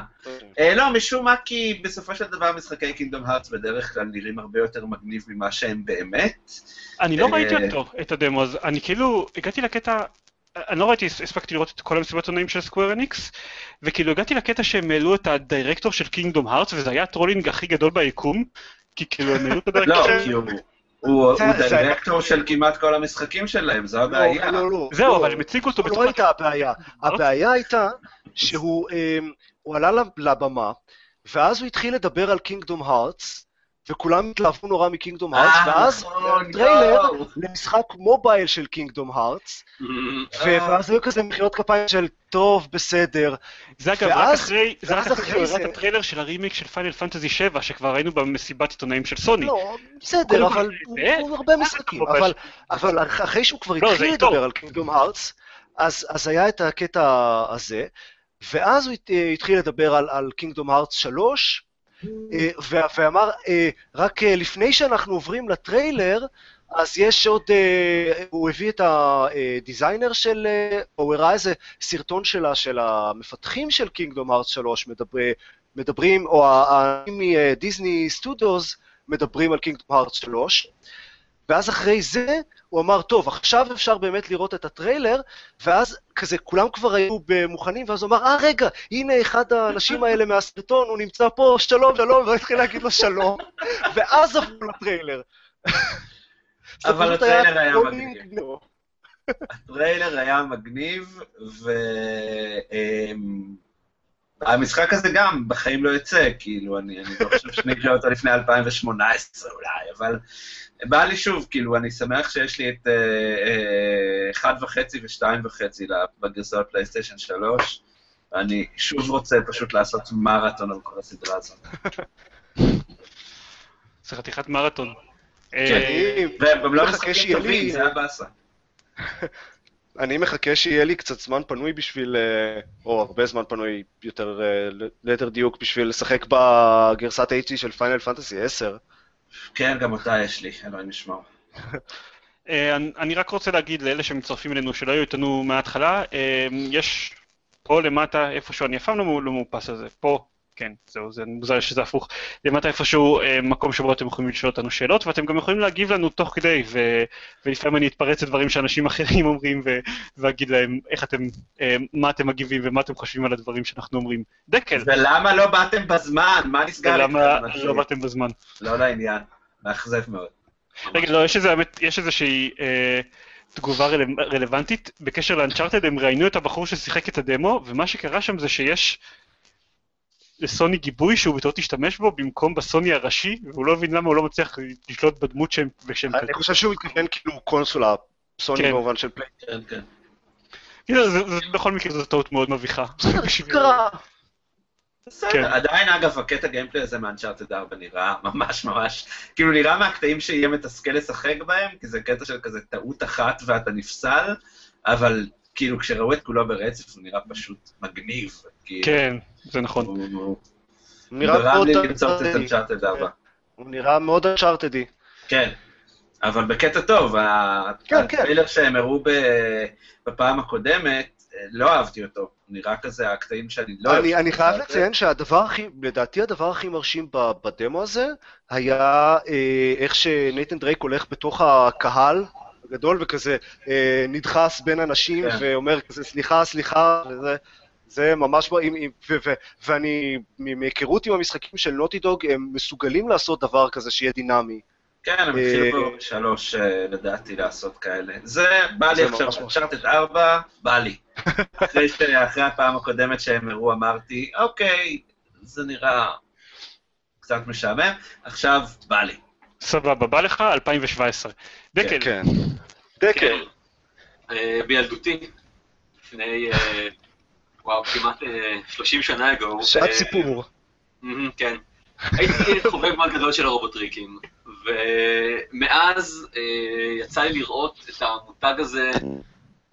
אה, לא, משום מה, כי בסופו של דבר משחקי קינגדום הארטס בדרך כלל נראים הרבה יותר מגניב ממה שהם באמת. אני לא אה, ראיתי אותו, את הדמו, אז אני כאילו, הגעתי לקטע, אני לא ראיתי, הספקתי לראות את כל המסיבות עונאים של סקוויר אניקס, וכאילו הגעתי לקטע שהם העלו את הדירקטור של קינגדום הארטס, וזה היה הטרולינג הכי גדול ביקום, כי כאילו הם העלו את לא, ה-director. הוא- הוא זה- הוא דירקטור של כמעט כל המשחקים שלהם, זו הבעיה. לא, לא, זהו, לא. אבל הם הציגו אותו לא בצורה... הייתה הבעיה. הבעיה הייתה שהוא הוא עלה לב- לבמה, ואז הוא התחיל לדבר על קינגדום הארטס, וכולם התלהבו נורא מקינגדום הארטס, אה, ואז נכון, טריילר. למשחק מובייל של קינגדום הארטס, אה. ואז היו כזה מחיאות כפיים של טוב, בסדר. זה אגב, רק אחרי, זה רק אחרי הטריילר של הרימיק של פיינל פנטזי 7, שכבר ראינו במסיבת עיתונאים של סוני. לא, בסדר, אבל הוא הרבה משחקים, אבל- אבל אחרי שהוא כבר לא, התחיל. לדבר על קינגדום הארטס, אז אז היה את הקטע הזה, ואז הוא הת- התחיל לדבר על- על קינגדום הארטס 3, אה, ו- ואמר, אה, רק אה, לפני שאנחנו עוברים לטריילר, אז יש עוד, אה, הוא הביא את ה-designer של, אה, הוא הראה איזה סרטון שלה, של המפתחים של קינגדום הארטס 3, מדבר, מדברים, או האנשים מדיסני סטודיוס מדברים על קינגדום הארטס 3, ואז אחרי זה הוא אמר, טוב, עכשיו אפשר באמת לראות את הטריילר, ואז כזה כולם כבר היו מוכנים, ואז הוא אמר, אה, רגע, הנה אחד האנשים האלה מהסרטון, הוא נמצא פה, שלום, שלום, והוא התחיל להגיד לו שלום, ואז עברו לטריילר. <laughs> אבל הטריילר היה מגניב. הטריילר היה מגניב, והמשחק הזה גם בחיים לא יצא, כאילו, אני, אני לא חושב שנקרא אותו לפני 2018 אולי, אבל בא לי שוב, כאילו, אני שמח שיש לי את אה, אה, 1.5 ו-2.5 בגרסאות פלייסטיישן 3, ואני שוב רוצה פשוט לעשות מרתון על כל הסדרה הזאת. <laughs> זה חתיכת מרתון. כן. אה, אני- והם לא מחכה משחקים שיהיה טובים, לי- זה הבאסה. <laughs> אני מחכה שיהיה לי קצת זמן פנוי בשביל, אה, או הרבה זמן פנוי יותר, אה, ליתר דיוק, בשביל לשחק בגרסת HD של פיינל פנטסי 10. כן, גם אותה יש לי, אלוהים ישמור. אה, אני- רק רוצה להגיד לאלה שמצטרפים אלינו שלא היו איתנו מההתחלה, אה, יש פה למטה איפשהו, אני אף פעם לא לא מאופס על זה, פה, כן, זהו, זה מוזר שזה הפוך, למטה איפשהו אה, מקום שבו אתם יכולים לשאול אותנו שאלות, ואתם גם יכולים להגיב לנו תוך כדי, ו- ולפעמים אני אתפרץ לדברים שאנשים <laughs> אחרים אומרים, ו- ואגיד להם איך אתם, אה, מה אתם מגיבים ומה אתם חושבים על הדברים שאנחנו אומרים. דקל, ולמה לא באתם בזמן? מה נסגר ולמה איתכם, אנשים? לא באתם בזמן? לא לעניין, מאכזב מאוד. רגע, לא, יש איזה, יש איזושהי אה, תגובה רל, רלוונטית. בקשר לאנצ'ארטד, הם ראיינו את הבחור ששיחק את הדמו, ומה שקרה שם זה שיש לסוני גיבוי שהוא בטעות השתמש בו במקום בסוני הראשי, והוא לא הבין למה הוא לא מצליח לשלוט בדמות שהם... ושהם אני חושב שהוא מתכוון כאילו קונסולה, סוני כן. במובן של פליי. כן, כן. זה, זה, בכל מקרה זו טעות מאוד מביכה. בסדר, כן. עדיין אגב, הקטע גיימפלי הזה מאנצ'ארטד 4 נראה ממש ממש, כאילו נראה מהקטעים שיהיה מתסכל לשחק בהם, כי זה קטע של כזה טעות אחת ואתה נפסל, אבל כאילו כשראו את כולו ברצף הוא נראה פשוט מגניב. כאילו, כן, זה נכון. הוא- נראה גרם מאוד לי למצוא את. אנצ'ארטד 4. הוא נראה מאוד אנצ'ארטדי. כן, אבל בקטע טוב, כן, כן. הטריילר שהם הראו בפעם הקודמת, אה, לא אהבתי אותו, הוא נראה כזה הקטעים שאני לא אוהב. אני, אני חייב לציין שהדבר הכי, לדעתי הדבר הכי מרשים בדמו הזה, היה אה, איך שנייתן דרייק הולך בתוך הקהל הגדול וכזה אה, נדחס בין אנשים כן. ואומר כזה סליחה, סליחה, וזה, זה ממש, ואני, מ- מהיכרות עם המשחקים של נוטי דוג, הם מסוגלים לעשות דבר כזה שיהיה דינמי. כן, הם אה, התחילו בשלוש, אה, לדעתי, לעשות כאלה. זה, בא לי עכשיו, ממש אנצ'ארטד 4, בא לי. <laughs> אחרי הפעם הקודמת שהם הראו, אמרתי, אוקיי, זה נראה קצת משעמם, עכשיו בא לי. סבבה, בא לך 2017. דקל, כן. כן. דקל. אה, בילדותי, לפני, אה, וואו, כמעט אה, 30 שנה אגו. שעת אה, סיפור. כן. הייתי חובב מאוד גדול של הרובוטריקים, ומאז אה, יצא לי לראות את המותג הזה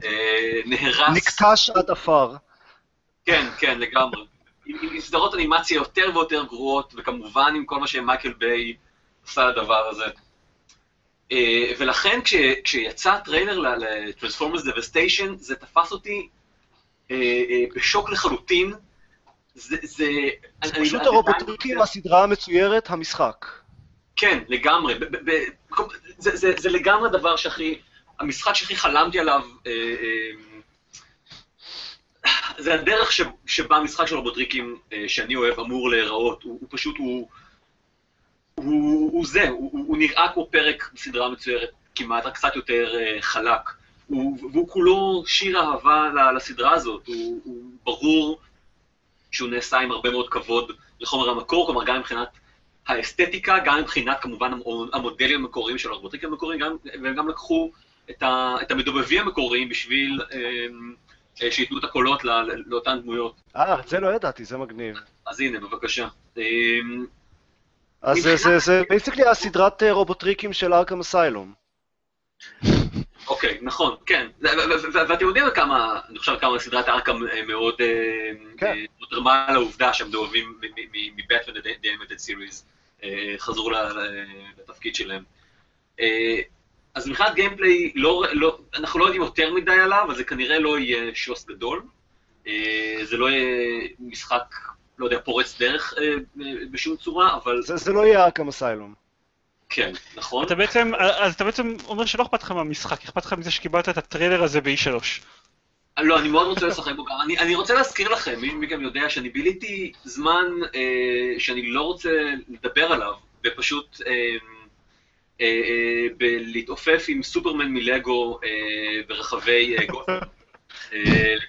אה, נהרס. נקטש עד עפר. כן, כן, לגמרי. עם, סדרות אנימציה יותר ויותר גרועות, וכמובן עם כל מה שמייקל ביי עשה לדבר הזה. אה, ולכן כש, כשיצא הטריילר ל-Transformers Devastation, זה תפס אותי אה, אה, בשוק לחלוטין. זה, זה... פשוט אני- מהסדרה המצוירת, המשחק. כן, לגמרי. זה, זה, זה לגמרי הדבר שהכי, המשחק שהכי חלמתי עליו, אה, אה, זה הדרך ש, שבה המשחק של רובוטריקים אה, שאני אוהב אמור להיראות. הוא, פשוט, הוא, זה, הוא, נראה כמו פרק בסדרה מצוירת כמעט, רק קצת יותר אה, חלק. הוא, והוא כולו שיר אהבה לסדרה הזאת, הוא, הוא ברור שהוא נעשה עם הרבה מאוד כבוד לחומר המקור, כלומר גם מבחינת האסתטיקה, גם מבחינת כמובן המודלים המקוריים של הרובוטריקים המקוריים, גם, והם גם לקחו את, ה, את המדובבים המקוריים בשביל אה, שייתנו את הקולות לא, לאותן דמויות. אה, את זה לא ידעתי, זה מגניב. אז הנה, בבקשה. אז זה, זה, זה basically הסדרת רובוטריקים של ארכם אסיילום. אוקיי, נכון, כן. ואתם יודעים כמה, אני חושב כמה סדרת ארכם מאוד תרמה לעובדה שהם דואבים מבטמן די אמיתד סיריז, חזרו לתפקיד שלהם. אז מבחינת גיימפליי, לא, לא, אנחנו לא יודעים יותר מדי עליו, אבל זה כנראה לא יהיה שוס גדול. זה לא יהיה משחק, לא יודע, פורץ דרך בשום צורה, אבל... זה, זה לא יהיה ארכם אסיילום. כן, נכון. אתה בעצם, אז אתה בעצם אומר שלא אכפת לך מהמשחק, אכפת לך מזה שקיבלת את הטריילר הזה ב-E3. לא, אני מאוד רוצה לשחק בו גם. אני, אני רוצה להזכיר לכם, מי מכם יודע שאני ביליתי זמן אה, שאני לא רוצה לדבר עליו, ופשוט אה, אה, אה, בלהתעופף עם סופרמן מלגו אה, ברחבי אה, גותם.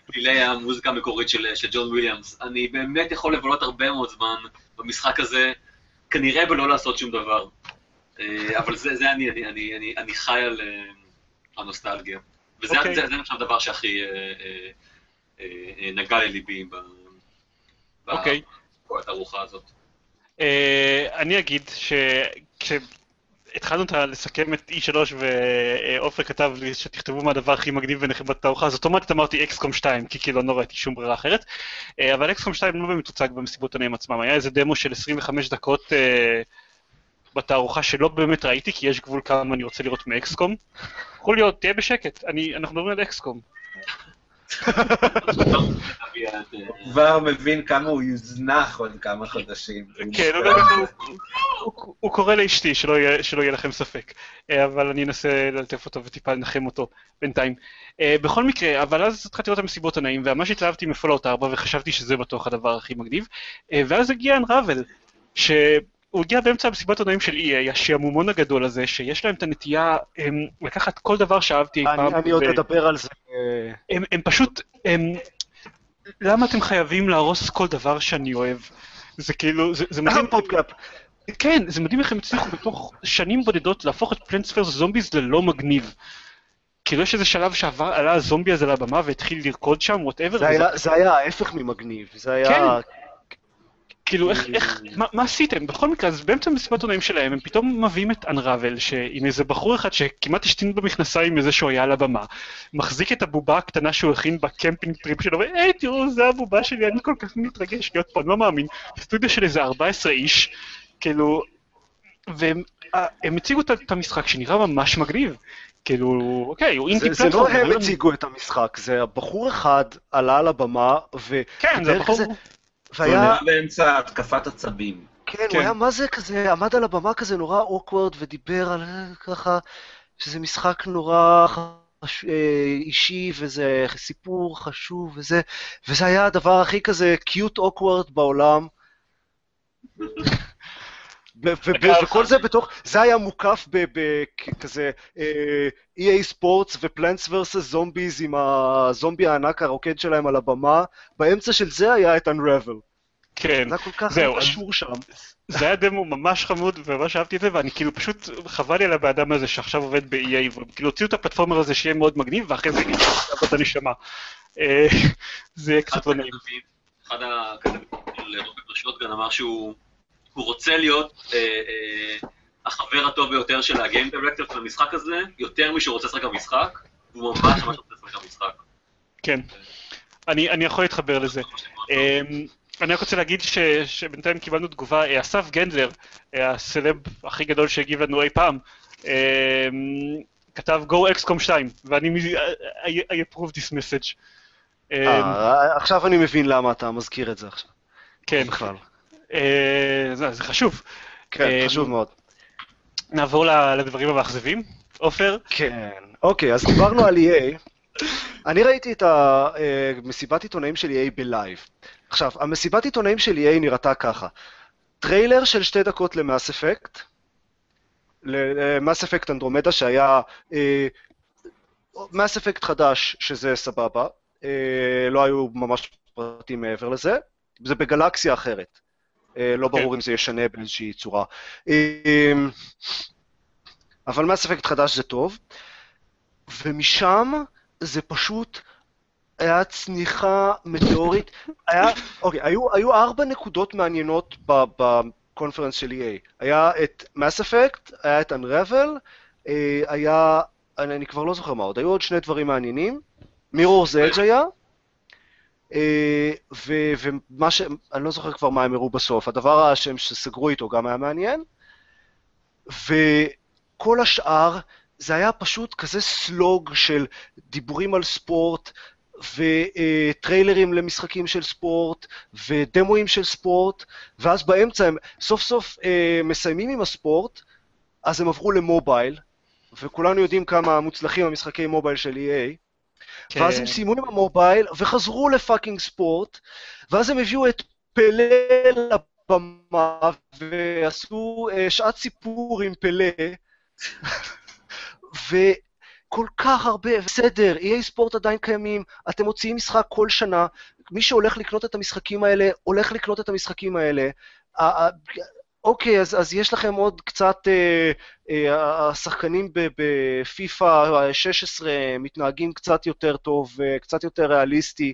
לפלילי המוזיקה המקורית של, של ג'ון וויליאמס. אני באמת יכול לבלות הרבה מאוד זמן במשחק הזה, כנראה בלא לעשות שום דבר. אבל זה, זה אני, אני, אני, אני, אני חי על הנוסטלגיה. וזה okay. זה, זה נחשב הדבר שהכי אה, אה, אה, נגע לליבי אוקיי. בתערוכה הזאת. אני אגיד שכשהתחלנו לסכם את E3 ועופר כתב לי שתכתבו מה הדבר הכי מגניב ונחמד בתערוכה, אז אוטומטית אמרתי אקסקום 2, כי כאילו לא ראיתי שום ברירה אחרת. אבל אקסקום 2 לא באמת הוצג במסיבות עניים עצמם, היה איזה דמו של 25 דקות בתערוכה שלא באמת ראיתי, כי יש גבול כמה אני רוצה לראות מאקסקום. חוליו, תהיה בשקט, אני, אנחנו מדברים על אקסקום. כבר מבין כמה הוא יוזנח עוד כמה חודשים. כן, הוא קורא לאשתי, שלא יהיה לכם ספק. אה, אבל אני אנסה ללטף אותו וטיפה לנחם אותו בינתיים. אה, בכל מקרה, אבל אז התחלתי לראות את המסיבות הנעים, וממש התלהבתי מפולאוט 4, וחשבתי שזה בטוח הדבר הכי מגניב. אה, ואז הגיע אנראבל, הוא הגיע באמצע המסיבת עונאים של EA, השעמומון הגדול הזה, שיש להם את הנטייה הם, לקחת כל דבר שאהבתי אי פעם. אני עוד אדבר על זה. הם, הם פשוט, הם, למה אתם חייבים להרוס כל דבר שאני אוהב? זה כאילו, זה, זה מדהים. <clears throat> כן, זה מדהים איך הם הצליחו בתוך שנים בודדות להפוך את Plants vs. Zombies ללא מגניב. כאילו יש איזה שלב שעבר, עלה הזומבי הזה לבמה והתחיל לרקוד שם, whatever. זה, וזה... זה היה ההפך ממגניב, זה היה... כן. כאילו, איך, איך, מה, מה עשיתם? בכל מקרה, אז באמצע מסיבת עיתונאים שלהם, הם פתאום מביאים את Unravel, עם איזה בחור אחד שכמעט השתין במכנסיים מזה שהוא היה על הבמה, מחזיק את הבובה הקטנה שהוא הכין ב-camping trip שלו, והי, תראו, זה הבובה שלי, אני כל כך מתרגש להיות פה, אני לא מאמין. סטודיו של איזה 14 איש, כאילו, והם הם הציגו את המשחק שנראה ממש מגניב. כאילו, אוקיי, הוא indie platformer. זה לא הם הציגו את המשחק, זה הבחור אחד עלה על הבמה, ו... כן, זה הבחור... והיה... באמצע התקפת עצבים. כן, הוא כן. היה מה זה כזה, עמד על הבמה כזה נורא אוקוורד ודיבר על ככה, שזה משחק נורא חש... אה, אישי וזה סיפור חשוב וזה, וזה היה הדבר הכי כזה קיוט אוקוורד בעולם. <laughs> וכל זה בתוך, זה היה מוקף בכזה EA ספורטס ופלנטס ורסס זומביז עם הזומבי הענק הרוקד שלהם על הבמה, באמצע של זה היה את Unravel. כן, זה היה כל כך קשור שם. זה היה דמו ממש חמוד וממש אהבתי את זה ואני כאילו פשוט חבל לי על הבאדם הזה שעכשיו עובד ב-EA וכאילו הוציאו את הפלטפורמר הזה שיהיה מאוד מגניב ואחרי זה יהיה את הנשמה. אה, זה יהיה קצת לא נעים. אחד הכתבים של רוברט שוטגן אמר שהוא רוצה להיות אה, אה, החבר הטוב ביותר של הגיים דירקטור של המשחק הזה, יותר משהוא רוצה לשחק במשחק, והוא ממש ממש רוצה לשחק במשחק. כן, אני יכול להתחבר לזה. אני רק רוצה להגיד ש, שבינתיים קיבלנו תגובה, אה, אסף גנדלר, אה, הסלב הכי גדול שהגיב לנו אי פעם, אה, כתב Go XCOM 2, ואני, I, I approve this message. עכשיו אני מבין למה אתה מזכיר את זה עכשיו. כן. בכלל. זה, זה חשוב. כן, חשוב מאוד. נעבור לדברים המאכזבים. עופר? כן. אוקיי, אז דיברנו על EA. אני ראיתי את המסיבת עיתונאים של EA ב-live. עכשיו, המסיבת עיתונאים של EA נראתה ככה. טריילר של שתי דקות למאס אפקט, למאס אפקט אנדרומדה שהיה מאס אפקט חדש, שזה סבבה, אה, לא היו ממש פרטים מעבר לזה, זה בגלקסיה אחרת. אה, לא ברור אם זה ישנה באיזושהי צורה. אה, אבל מס אפקט חדש זה טוב, ומשם זה פשוט היה צניחה מטאורית. היה, אוקיי, היו, היו ארבע נקודות מעניינות בקונפרנס של EA. היה את מס אפקט, היה את Unravel, אה, היה, אני, אני כבר לא זוכר מה עוד, היו עוד שני דברים מעניינים. מירור זה אג' היה, ומה ש... אני לא זוכר כבר מה הם הראו בסוף. הדבר שהם שסגרו איתו גם היה מעניין. וכל השאר, זה היה פשוט כזה סלוג של דיבורים על ספורט, וטריילרים למשחקים של ספורט, ודמואים של ספורט, ואז באמצע הם סוף סוף אה, מסיימים עם הספורט, אז הם עברו למובייל, וכולנו יודעים כמה מוצלחים המשחקי מובייל של EA, כן. ואז הם סיימו עם המובייל וחזרו לפאקינג ספורט, ואז הם הביאו את פלא לבמה ועשו uh, שעת סיפור עם פלא, <laughs> וכל כך הרבה, בסדר, EA ספורט עדיין קיימים, אתם מוציאים משחק כל שנה, מי שהולך לקנות את המשחקים האלה, הולך לקנות את המשחקים האלה. אוקיי, אז, אז יש לכם עוד קצת, אה, אה, השחקנים בפיפא 16 מתנהגים קצת יותר טוב, אה, קצת יותר ריאליסטי.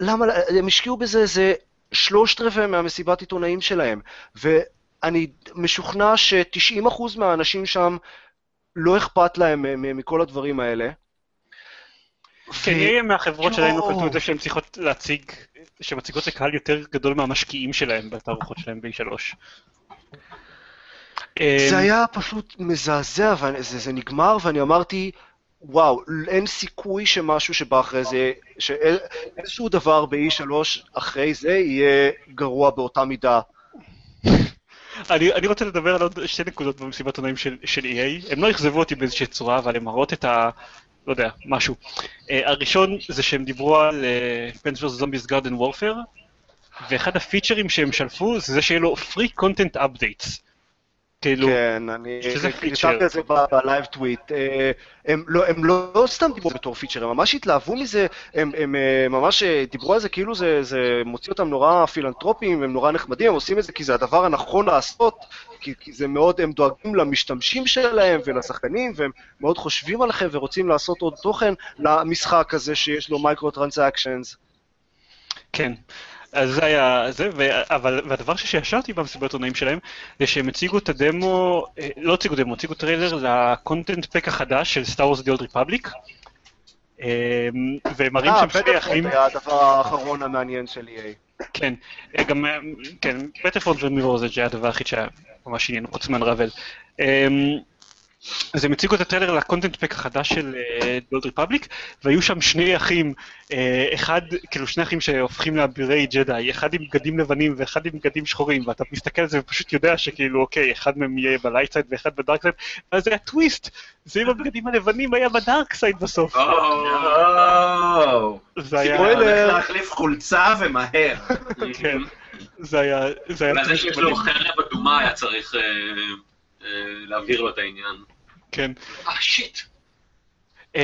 למה, הם השקיעו בזה איזה שלושת רבעי מהמסיבת עיתונאים שלהם, ואני משוכנע ש-90% מהאנשים שם לא אכפת להם מכל הדברים האלה. כן, יהיה מהחברות שלנו קלטו את זה שהן צריכות להציג, שמציגות לקהל יותר גדול מהמשקיעים שלהם בתערוכות שלהם ב-E3. זה אמ, היה פשוט מזעזע, וזה נגמר, ואני אמרתי, וואו, אין סיכוי שמשהו שבא אחרי זה, שאיזשהו דבר ב-E3 אחרי זה יהיה גרוע באותה מידה. אני, אני רוצה לדבר על עוד שתי נקודות במסיבת עונאים של, של EA. הם לא אכזבו אותי באיזושהי צורה, אבל הם מראות את ה... לא יודע, משהו. Uh, הראשון זה שהם דיברו על פנס ורס זומביס גארדן וורפר, ואחד הפיצ'רים שהם שלפו זה שיהיה לו free content updates. כאילו, כן, אני כתבתי את זה ב-live tweet. אה, הם לא, הם לא סתם דיברו בתור פיצ'ר, הם ממש התלהבו מזה, הם, הם אה, ממש דיברו על זה כאילו זה, זה מוציא אותם נורא פילנטרופיים, הם נורא נחמדים, הם עושים את זה כי זה הדבר הנכון לעשות, כי, כי זה מאוד, הם דואגים למשתמשים שלהם ולשחקנים, והם מאוד חושבים עליכם ורוצים לעשות עוד תוכן למשחק הזה שיש לו microtransactions. כן. אז זה היה זה, ו... אבל, והדבר ששישרתי במסיבת עיתונאים שלהם, זה שהם הציגו את הדמו, אה, לא הציגו דמו, הציגו טריילר ל-content pack החדש של Star Wars: The Old Republic. והם מראים שם שני אחים... אה, בטח היה הדבר האחרון המעניין של EA. כן, אה, גם, כן, בטלפון ומעבר זה היה הדבר היחיד שהיה ממש עניין, חוץ מ-Unravel. אז הם הציגו את הטריילר ל-content pack החדש של The Old אה, Republic, והיו שם שני אחים, אה, אחד, כאילו שני אחים שהופכים לאבירי ג'די, אחד עם בגדים לבנים ואחד עם בגדים שחורים, ואתה מסתכל על זה ופשוט יודע שכאילו, אוקיי, אחד מהם יהיה ב-light side ואחד ב-dark side, ואז זה היה טוויסט, זה עם הבגדים הלבנים היה ב-dark side בסוף. זה היה... הולך להחליף חולצה ומהר. כן, זה היה... זה היה... זה שיש לו חרב אדומה היה צריך... להעביר לו את העניין. כן. אה, שיט. אמ,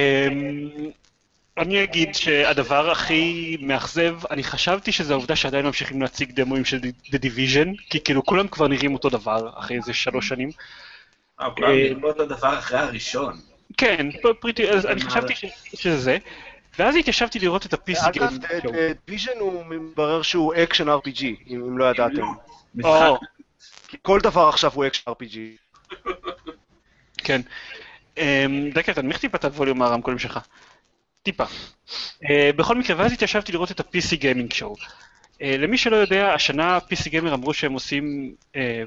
אני אגיד שהדבר הכי מאכזב, אני חשבתי שזה העובדה שעדיין ממשיכים להציג דמוים של The Division, כי כאילו כולם כבר נראים אותו דבר אחרי איזה שלוש שנים. אה, כולם נראים אותו דבר אחרי הראשון. כן, pretty, אז אני חשבתי שזה זה. ואז התיישבתי לראות את ה-PC אגב, Division הוא מתברר שהוא action RPG, אם לא ידעתם. כל דבר עכשיו הוא action RPG. <laughs> כן. אמ, דקה, תנמיך טיפה את הווליום מהרמקולים שלך. טיפה. אה, בכל מקרה, ואז התיישבתי לראות את ה-PC Gaming Show. אה, למי שלא יודע, השנה PC Gamer אמרו שהם עושים... אה,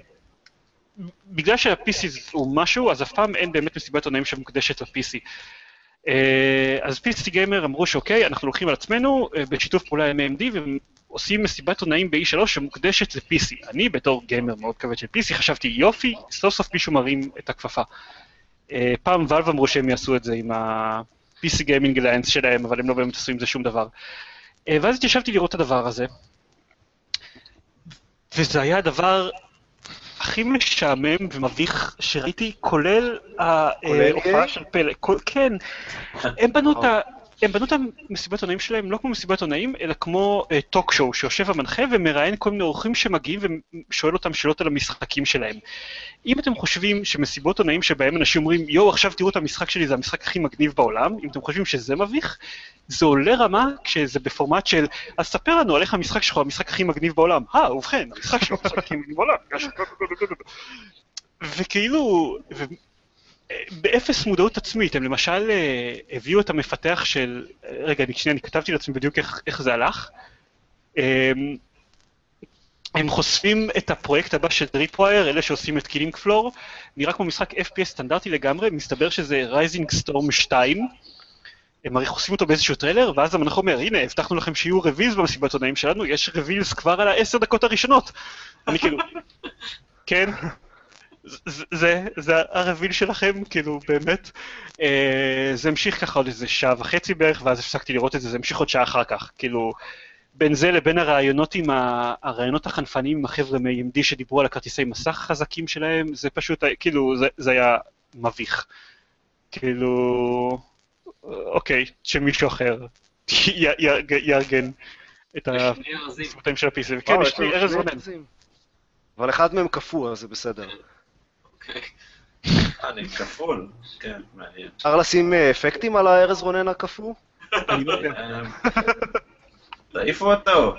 בגלל שה-PC הוא משהו, אז אף פעם אין באמת מסיבת עיתונאים שמוקדשת ל-PC. אז PC Gamer אמרו שאוקיי, אנחנו לוקחים על עצמנו בשיתוף פעולה עם AMD עושים מסיבת עונאים ב-E3 שמוקדשת ל-PC. אני בתור גיימר מאוד כבד של PC חשבתי יופי, סוף סוף מישהו מרים את הכפפה. Uh, פעם ואלב אמרו שהם יעשו את זה עם ה-PC Gaming Alliance שלהם, אבל הם לא באמת עשו עם זה שום דבר. Uh, ואז התיישבתי לראות את הדבר הזה, וזה היה הדבר הכי משעמם ומביך שראיתי, כולל ההופעה של פלא. כן, הם בנו את ה... הם בנו את המסיבת עונאים שלהם לא כמו מסיבת עונאים, אלא כמו טוק uh, שואו, שיושב המנחה ומראיין כל מיני אורחים שמגיעים ושואל אותם שאלות על המשחקים שלהם. אם אתם חושבים שמסיבות עונאים שבהם אנשים אומרים, יואו, עכשיו תראו את המשחק שלי, זה המשחק הכי מגניב בעולם, אם אתם חושבים שזה מביך, זה עולה רמה כשזה בפורמט של, אז ספר לנו על איך המשחק שלך הוא המשחק הכי מגניב בעולם. אה, ובכן, המשחק שלו הוא המשחק הכי מגניב בעולם. <laughs> וכאילו, ו... באפס מודעות עצמית, הם למשל אה, הביאו את המפתח של, רגע, אני, שנייה, אני כתבתי לעצמי בדיוק איך, איך זה הלך. הם, הם חושפים את הפרויקט הבא של Tripwire, אלה שעושים את Killing Floor, נראה כמו משחק FPS סטנדרטי לגמרי, מסתבר שזה Rising Storm 2. הם הרי חושפים אותו באיזשהו טריילר, ואז המנחה אומר, הנה, הבטחנו לכם שיהיו reveals במסיבת עיתונאים שלנו, יש reveals כבר על העשר דקות הראשונות. אני כאילו, כן, זה, זה, זה הרביל שלכם, כאילו, באמת. אה, זה המשיך ככה עוד איזה שעה וחצי בערך, ואז הפסקתי לראות את זה, זה המשיך עוד שעה אחר כך. כאילו, בין זה לבין הרעיונות עם ה... הרעיונות החנפניים עם החבר'ה מ-AMD שדיברו על הכרטיסי מסך החזקים שלהם, זה פשוט, כאילו, זה, זה היה מביך. כאילו, אוקיי, שמישהו אחר יארגן את הסרטים של ה-PC. כן, יש לי ארז רונן. אבל אחד מהם קפוא, אז זה בסדר. אוקיי. <laughs> אני כפול, כן, מעניין. אפשר לשים אה, אפקטים על הארז רונן הקפוא? <laughs> אני לא יודע. תעיפו אותו.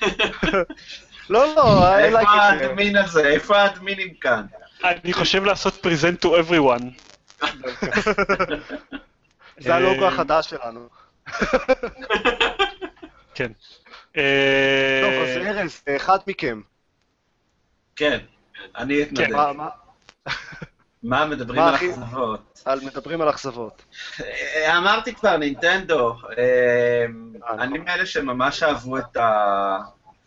<laughs> לא, לא, איפה האדמין הזה? איפה האדמינים כאן? אני חושב לעשות present to everyone. זה הלוגו אה, החדש שלנו. כן. טוב, אז ארז, אחד מכם. כן, אני כן. אתנדב. מה- מדברים מה על הכי- אכזבות? על מדברים על אכזבות. אה, אמרתי כבר, נינטנדו. אה, אני נכון. מאלה שממש אהבו את ה...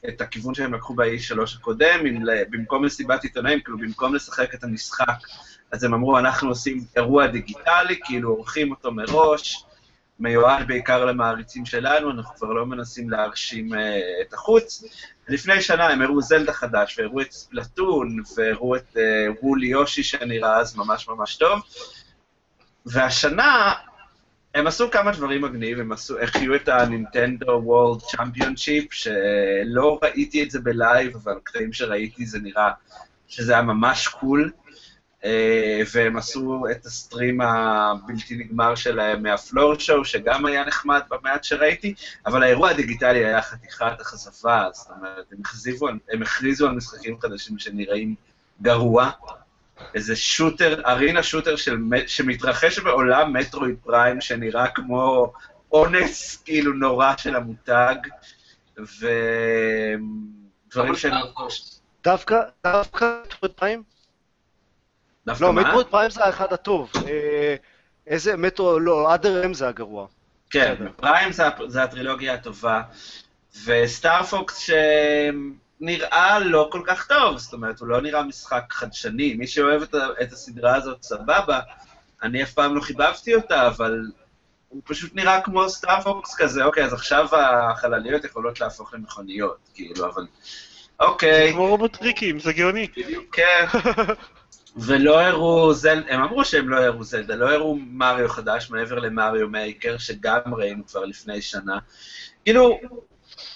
את הכיוון שהם לקחו ב-E3 הקודם, עם במקום מסיבת עיתונאים, כאילו במקום לשחק את המשחק, אז הם אמרו, אנחנו עושים אירוע דיגיטלי, כאילו עורכים אותו מראש, מיועד בעיקר למעריצים שלנו, אנחנו כבר לא מנסים להרשים אה, את החוץ. לפני שנה הם הראו זלדה חדש, והראו את Splatoon, והראו את אה, Woolly Yoshi שנראה אז ממש ממש טוב. והשנה הם עשו כמה דברים מגניב, הם עשו, החיו את ה Nintendo World Championship, שלא ראיתי את זה בלייב, אבל קטעים שראיתי זה נראה שזה היה ממש קול. אה, והם עשו את הסטרים הבלתי נגמר שלהם מהפלור שואו, שגם היה נחמד במעט שראיתי, אבל האירוע הדיגיטלי היה חתיכת אכזבה, זאת אומרת, הם, הכזיבו, על- הם הכריזו על משחקים חדשים שנראים גרוע. איזה שוטר, ארינה שוטר של, שמתרחש בעולם מטרואיד פריים, שנראה כמו אונס כאילו נורא של המותג, ודברים שהם... דווקא, דווקא מטרויד פריים? דווקא לא, מה? מטרויד פריים זה האחד הטוב. אה, איזה מטרו, לא, אדר אם זה הגרוע. כן. פריים זה, זה הטרילוגיה הטובה, וסטארפוקס שנראה לא כל כך טוב, זאת אומרת, הוא לא נראה משחק חדשני. מי שאוהב את, את הסדרה הזאת, סבבה. אני אף פעם לא חיבבתי אותה, אבל הוא פשוט נראה כמו Star Fox כזה, אוקיי, אז עכשיו החלליות יכולות להפוך למכוניות, כאילו, אבל... אוקיי, כמו רובוטריקים, זה גאוני. כן. <laughs> ולא הראו זל... הם אמרו שהם לא הראו זלדה, לא הראו מריו חדש מעבר ל Mario Maker, שגם ראינו כבר לפני שנה. כאילו,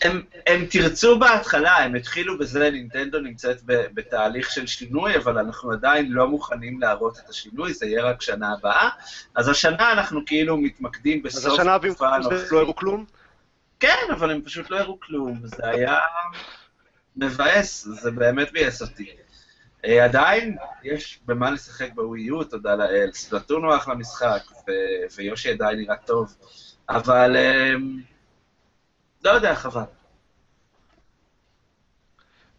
הם, הם תרצו בהתחלה, הם התחילו בזה, נינטנדו נמצאת ב, בתהליך של שינוי, אבל אנחנו עדיין לא מוכנים להראות את השינוי, זה יהיה רק שנה הבאה. אז השנה אנחנו כאילו מתמקדים בסוף אז השנה במקום. לא הראו כלום? כן, אבל הם פשוט לא הראו כלום, זה היה מבאס, זה באמת ביאס אותי. אה, עדיין יש במה לשחק בווי יו, תודה לאל. ספלטון הוא אחלה משחק, ו- ויושי עדיין נראה טוב, אבל אה, לא יודע, חבל.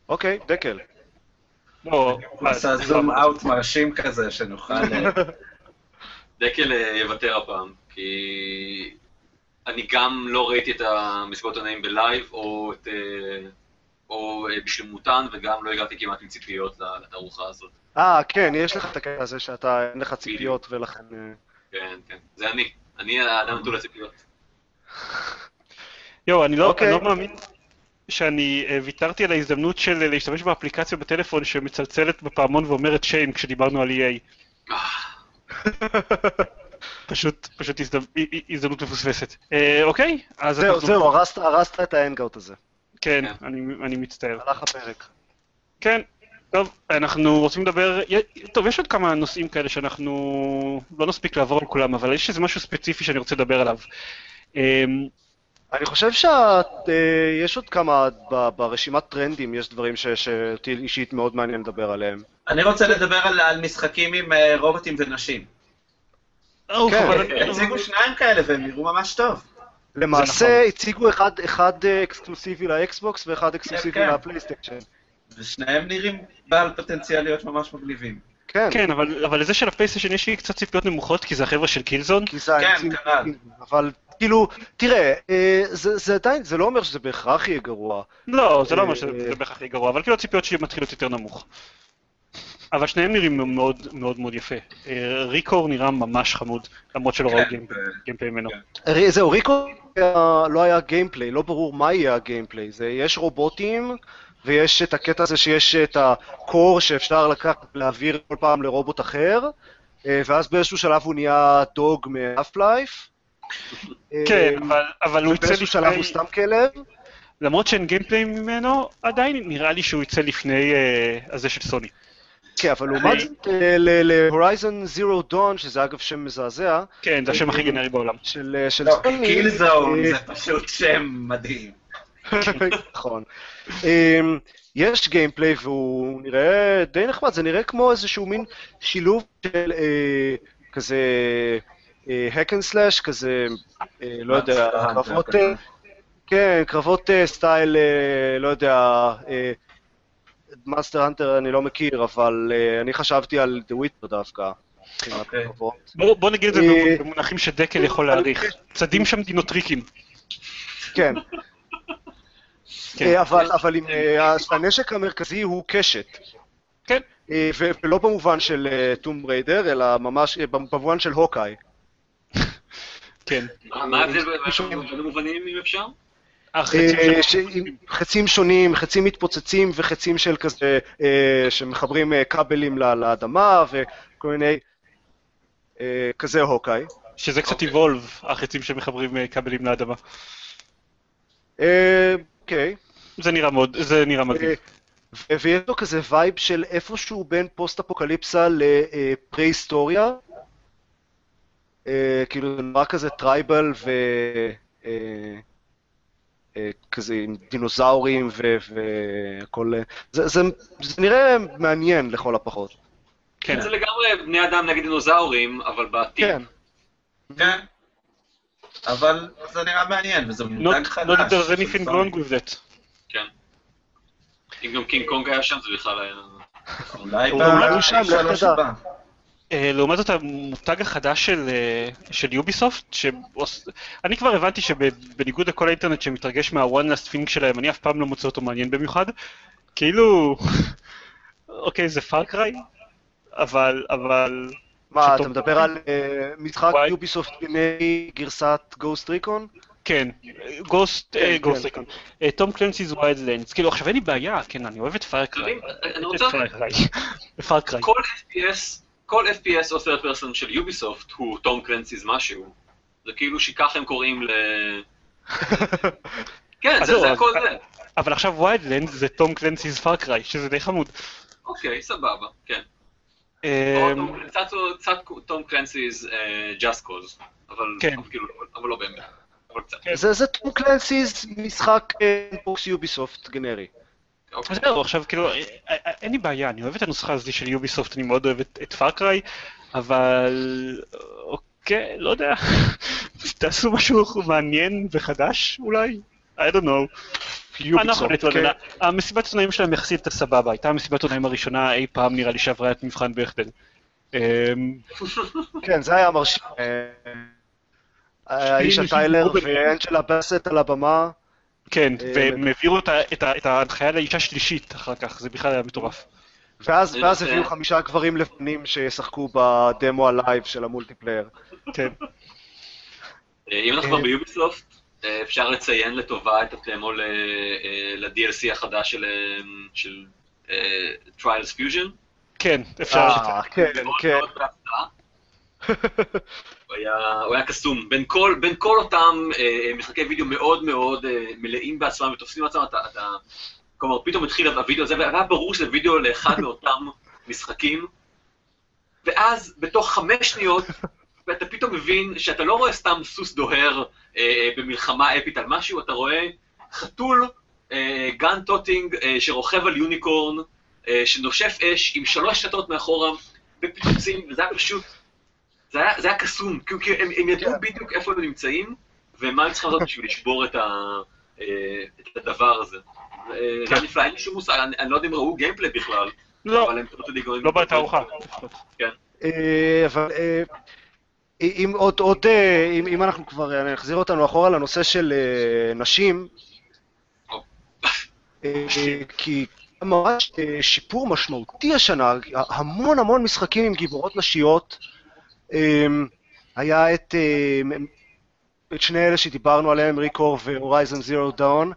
אוקיי, דקל. הוא עשה זום אאוט מרשים כזה, שנוכל... אה, <laughs> דקל אה, יוותר הפעם, כי אני גם לא ראיתי את המסיבות עונאים בלייב, או, את, או אה, בשלמותן, וגם לא הגעתי כמעט עם ציפיות לתערוכה הזאת. אה, כן, יש לך את הקטע הזה שאתה, אין לך ציפיות ולכן... אה, כן, כן. זה אני. אני האדם נטול הציפיות. יואו, אני לא אוקיי. אני לא מאמין שאני אה, ויתרתי על ההזדמנות של להשתמש באפליקציה בטלפון שמצלצלת בפעמון ואומרת שיין כשדיברנו על EA. <laughs> פשוט, פשוט הזדמנות מפוספסת. אה, אוקיי, אז זהו, זהו, הרסת- הרסת את ההנגאוט הזה. כן, כן. אני אני מצטער. הלך הפרק. כן, טוב, אנחנו רוצים לדבר, טוב, יש עוד כמה נושאים כאלה שאנחנו לא נספיק לעבור על כולם, אבל יש איזה משהו ספציפי שאני רוצה לדבר עליו. אמ, אני חושב שיש עוד כמה, ברשימת טרנדים יש דברים ש- שאותי אישית מאוד מעניין לדבר עליהם. אני רוצה לדבר על, על משחקים עם אה, רובוטים ונשים. אוף, כן. הציגו שניים כאלה והם נראו ממש טוב. למעשה נכון. הציגו אחד, אחד אה, אקסקלוסיבי לאקסבוקס ואחד אקסקלוסיבי כן. לפלייסטיישן. ושניהם נראים בעל פוטנציאל להיות ממש מגניבים. כן, כן, אבל אבל לזה של הפלייסטיישן יש לי קצת ציפיות נמוכות, כי זה החבר'ה של Killzone. כי זה כן, כנ"ל. אבל כאילו, תראה, אה, זה זה עדיין, זה לא אומר שזה בהכרח יהיה גרוע. לא, זה לא אומר שזה אה, זה בהכרח הכי גרוע, אבל כאילו הציפיות שלי מתחילות יותר נמוך. אבל שניהם נראים מאוד מאוד מאוד יפה. אה, ReCore נראה ממש חמוד, למרות שלא ראו כן, gameplay ממנו. כן. זהו, ReCore היה- לא היה gameplay, לא ברור מה יהיה ה gameplay. זה, יש רובוטים, ויש את הקטע הזה שיש את ה core שאפשר לקחת, להעביר כל פעם לרובוט אחר, אה, ואז באיזשהו שלב הוא נהיה Dog מ Half-Life. כן, אבל- אבל הוא יצא באיזשהו שלב הוא לפני, סתם כלב. למרות שאין gameplay ממנו, עדיין נראה לי שהוא יצא לפני אה, הזה של סוני. כן, אבל לעומת זאת, אה, ל Horizon Zero Dawn, שזה אגב שם מזעזע, כן, זה השם הכי גנרי בעולם. של אה, של לא, סוני, Killzone אה, זה פשוט שם מדהים. <laughs> נכון. אמ, יש gameplay והוא נראה די נחמד, זה נראה כמו איזשהו מין שילוב של אה, כזה hack and slash, כזה, אה, לא יודע, קרבות. אה, כן, קרבות אה, style, אה, לא יודע, Monster Hunter אני לא מכיר, אבל אה, אני חשבתי על The Witcher דווקא. אוקיי. בוא נגיד את זה אה, במונחים שדקל יכול להעריך. צדים שם דינוטריקים. כן, כן. אה, אבל אה, הנשק המרכזי הוא קשת. כן. אה, ו- ולא במובן של טום ריידר, אלא ממש אה, במובן של הוקאי. כן. מה ההבדל בין המובנים, אם אפשר? חצים שונים, חצים מתפוצצים וחצים של כזה, אה, שמחברים אה, כבלים לאדמה וכל מיני, אה, כזה הוקאי. שזה קצת אוקיי. איבולב, החצים שמחברים אה, כבלים לאדמה. אה, אוקיי. זה נראה מאוד, זה נראה מדהים. אה, ויש לו כזה vibe של איפשהו בין פוסט-אפוקליפסה לפרה-היסטוריה. אה, כאילו זה נורא כזה tribal ו... כזה עם דינוזאורים ו- והכל... אה, זה, זה, זה נראה מעניין לכל הפחות. כן. זה לגמרי בני אדם נגד דינוזאורים, אבל בעתיד. כן. כן. אבל זה נראה מעניין, וזה מותג חדש. not there's anything wrong with that. כן. אם גם קינג קונג היה שם, זה בכלל היה... אולי הוא שם, לך בשלוש תדע. אה, לעומת זאת המותג החדש של, אה, של Ubisoft, שעוש- אני כבר הבנתי שבניגוד לכל האינטרנט שמתרגש מה-one last thing שלהם, אני אף פעם לא מוצא אותו מעניין במיוחד. כאילו, <laughs> אוקיי זה Far Cry, אבל, אבל, מה, שטוב. אתה מדבר על אה, משחק וואי. Ubisoft בימי גרסת Ghost Recon? כן, Ghost, Ghost. Recon, Tom Clancy's Wildlands, כאילו עכשיו אין לי בעיה, כן, אני אוהב את Far Cry. אני רוצה... Far Cry. <laughs> כל FPS, כל FPS או third person של Ubisoft הוא Tom Clancy's משהו. זה כאילו שככה הם קוראים ל... <laughs> כן, זה אז- הכל זה. אבל עכשיו Wildlands זה Tom Clancy's Far Cry, שזה די חמוד. אוקיי, סבבה, כן. או קצת Tom Clancy's Just Cause, אבל לא באמת. כן. זה זה Tom Clancy's משחק בוקס Ubisoft גנרי. אוקיי. אז זהו, עכשיו כאילו, אה, אה, אין לי בעיה, אני אוהב את הנוסחה הזאת של Ubisoft, אני מאוד אוהב את, את Far Cry, אבל אוקיי, לא יודע, <laughs> תעשו משהו מעניין וחדש אולי? I don't know. אנחנו נתלונן. המסיבת עיתונאים שלהם יחסית סבבה, הייתה המסיבת עיתונאים הראשונה אי פעם נראה לי שעברה את מבחן בכדל. אמ, כן, זה היה מרשים. אה, אישה טיילר רובין. ואנג'לה בסט על הבמה. כן, אה, והם העבירו את ההנחיה לאישה שלישית אחר כך, זה בכלל היה מטורף. ואז, ואז הביאו חמישה גברים לבנים שישחקו בדמו ה live של ה multiplayer. כן. אה, אם אנחנו כבר ביוביסופט, אה, אפשר לציין לטובה את הדמו ל- אה, ל-DLC החדש של, אה, של אה, Trials Fusion. כן, אפשר. אה, כן, כן. <laughs> הוא היה, הוא היה קסום. בין כל, בין כל אותם אה, משחקי וידאו מאוד מאוד אה, מלאים בעצמם ותופסים עצמם, אתה, אתה... כלומר, פתאום התחיל הווידאו הזה, והיה ברור שזה וידאו לאחד מאותם <laughs> משחקים, ואז בתוך חמש שניות, <laughs> ואתה פתאום מבין שאתה לא רואה סתם סוס דוהר אה, במלחמה אפית על משהו, אתה רואה חתול, אה, gun toting אה, שרוכב על unicorn, אה, שנושף אש עם שלוש קשתות מאחורה, ופיצוצים, וזה היה פשוט, זה היה, זה היה קסום, כי, כי הם, הם ידעו בדיוק איפה הם נמצאים, ומה הם צריכים לעשות בשביל לשבור את, ה, אה, את הדבר הזה. אה, זה היה נפלא, אין לי שום מושג, אני, אני לא יודע אם ראו gameplay בכלל, לא, אבל הם. לא בתערוכה. אה, אבל אם עוד, עוד, אם, אם אנחנו כבר נחזיר אותנו אחורה לנושא של נשים, כי ממש שיפור משמעותי השנה, המון המון משחקים עם גיבורות נשיות. אה, היה את, אה, את שני אלה שדיברנו עליהם, ריקור והורייזן זירו דאון.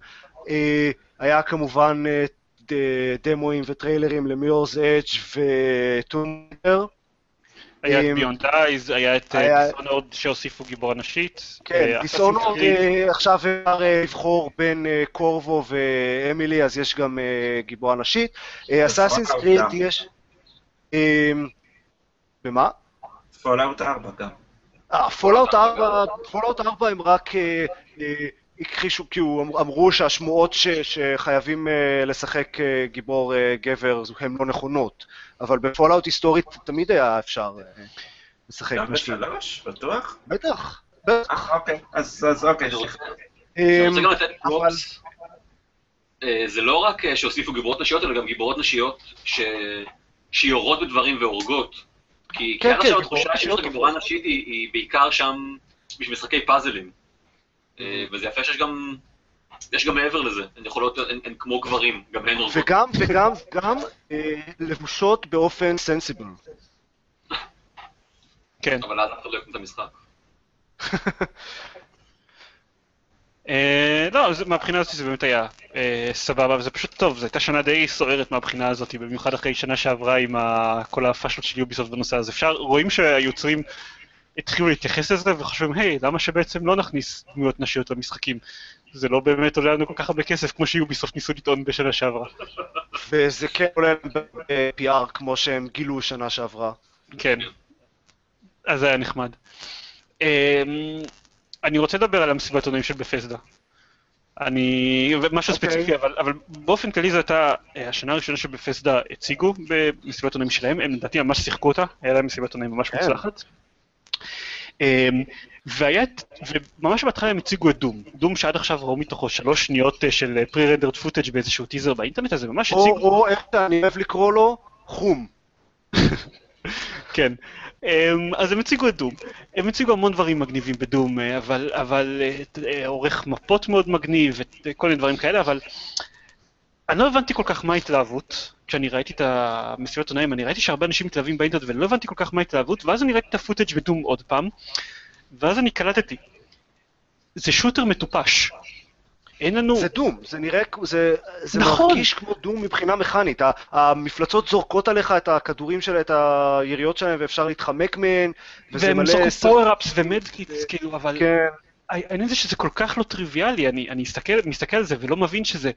היה כמובן אה, דמוים וטריילרים ל Mirror's Edge ו Tomb Raider. היה אמ, את Beyond Eyes, היה את היה- Dishonored שהוסיפו גיבורה נשית. כן, אה, Creed. עכשיו אפשר אה, לבחור בין אה, קורבו ואמילי, אז יש גם אה, גיבורה נשית. Assassin's Creed העובדה. יש... אה, במה? Fallout 4 גם. אה, Fallout 4, Fallout 4 הם רק אה, אה, הכחישו, כי הוא אמ- אמרו שהשמועות ש, שחייבים אה, לשחק גיבור גבר הן לא נכונות, אבל ב Fallout היסטורית תמיד היה אפשר לשחק גם. בשלוש? בטוח? בטח, בטח. אה, אוקיי. אז אז אוקיי. אני רוצה- אני רוצה גם לתת אבל- props. אה, זה לא רק שהוסיפו גיבורות נשיות, אלא גם גיבורות נשיות ש... שיורות בדברים והורגות. כי כן, עד כן, עכשיו גיבורות התחושה שיש לגיבורה נשית היא בעיקר שם בשביל משחקי פאזלים. אה. וזה יפה שיש גם... יש גם מעבר לזה, הן יכולות, הן כמו גברים, גם הן הורגות. וגם, וגם, גם אה, לבושות באופן סנסיבל. <laughs> כן. אבל אז אף אחד לא יקנה את המשחק. <laughs> אה, לא, מהבחינה הזאת זה באמת היה אה, סבבה, וזה פשוט טוב, זו הייתה שנה די סוערת מהבחינה הזאת, במיוחד אחרי שנה שעברה עם כל הפאשלות של יוביסופט בנושא הזה. אפשר, רואים שהיוצרים התחילו להתייחס לזה וחושבים, היי, למה שבעצם לא נכניס דמויות נשיות למשחקים? זה לא באמת עולה לנו כל כך הרבה כסף כמו שיוביסופט ניסו לטעון בשנה שעברה. וזה כן עולה ב-PR כמו שהם גילו שנה שעברה. כן. אז זה היה נחמד. אני רוצה לדבר על המסיבת עונאים של בפסדה. אני... משהו אוקיי. ספציפי, אבל, אבל באופן כללי זו הייתה אה, השנה הראשונה שבפסדה הציגו במסיבת עונאים שלהם, הם לדעתי ממש שיחקו אותה, היה להם מסיבת עונאים ממש כן. מוצלחת. אמ, והיה, וממש בהתחלה הם הציגו את Doom, Doom שעד עכשיו ראו מתוכו שלוש שניות אה, של pre-rendered footage באיזשהו טיזר באינטרנט, אז הם ממש או, הציגו, או איך שאני אוהב לקרוא לו, חום. <laughs> כן. אמ, אז הם הציגו את Doom. הם הציגו המון דברים מגניבים ב Doom, אה, אבל, אבל אה, אה, עורך מפות מאוד מגניב וכל מיני דברים כאלה, אבל אני לא הבנתי כל כך מה ההתלהבות. כשאני ראיתי את המסיבת עיתונאים, אני ראיתי שהרבה אנשים מתלהבים באינטרנט ואני לא הבנתי כל כך מה ההתלהבות, ואז אני ראיתי את ה footage ב Doom עוד פעם, ואז אני קלטתי. זה shooter מטופש. אין לנו... זה Doom, זה נראה, זה, זה נכון. מרגיש כמו Doom מבחינה מכנית. המפלצות זורקות עליך את הכדורים שלהם, את היריות שלהם, ואפשר להתחמק מהן, וזה והם מלא... זוכו ס- power-ups ו medkits, כאילו, אבל... כן, העניין זה שזה כל כך לא טריוויאלי, אני, אני מסתכל, מסתכל על זה ולא מבין שזה,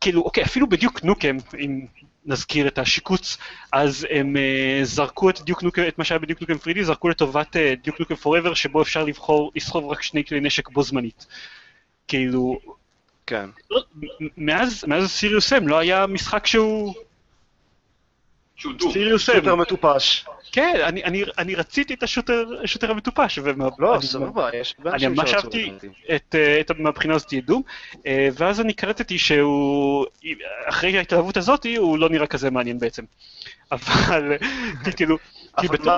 כאילו, אוקיי, אפילו ב Duke Nukem, אם נזכיר את השיקוץ, אז הם אה, זרקו את דיוק נוקם, את מה שהיה ב Duke Nukem 3D, זרקו לטובת אה, Duke Nukem Forever, שבו אפשר לבחור, לסחוב רק שני כלי נשק בו זמנית. כאילו, כן. לא, מאז, מאז סיריוס אם לא היה משחק שהוא. סיריוס אם. שוטר מטופש. כן, אני, אני, אני רציתי את השוטר, השוטר המטופש. ומה, לא, אני- סבבה, יש הרבה אני אנשים ממש שרצו אהבתי. את, אה, את, מהבחינה הזאת את דום, אה, ואז אני קלטתי שהוא, אחרי ההתלהבות הזאת, הוא לא נראה כזה מעניין בעצם. אבל, <laughs> כאילו, כי בתור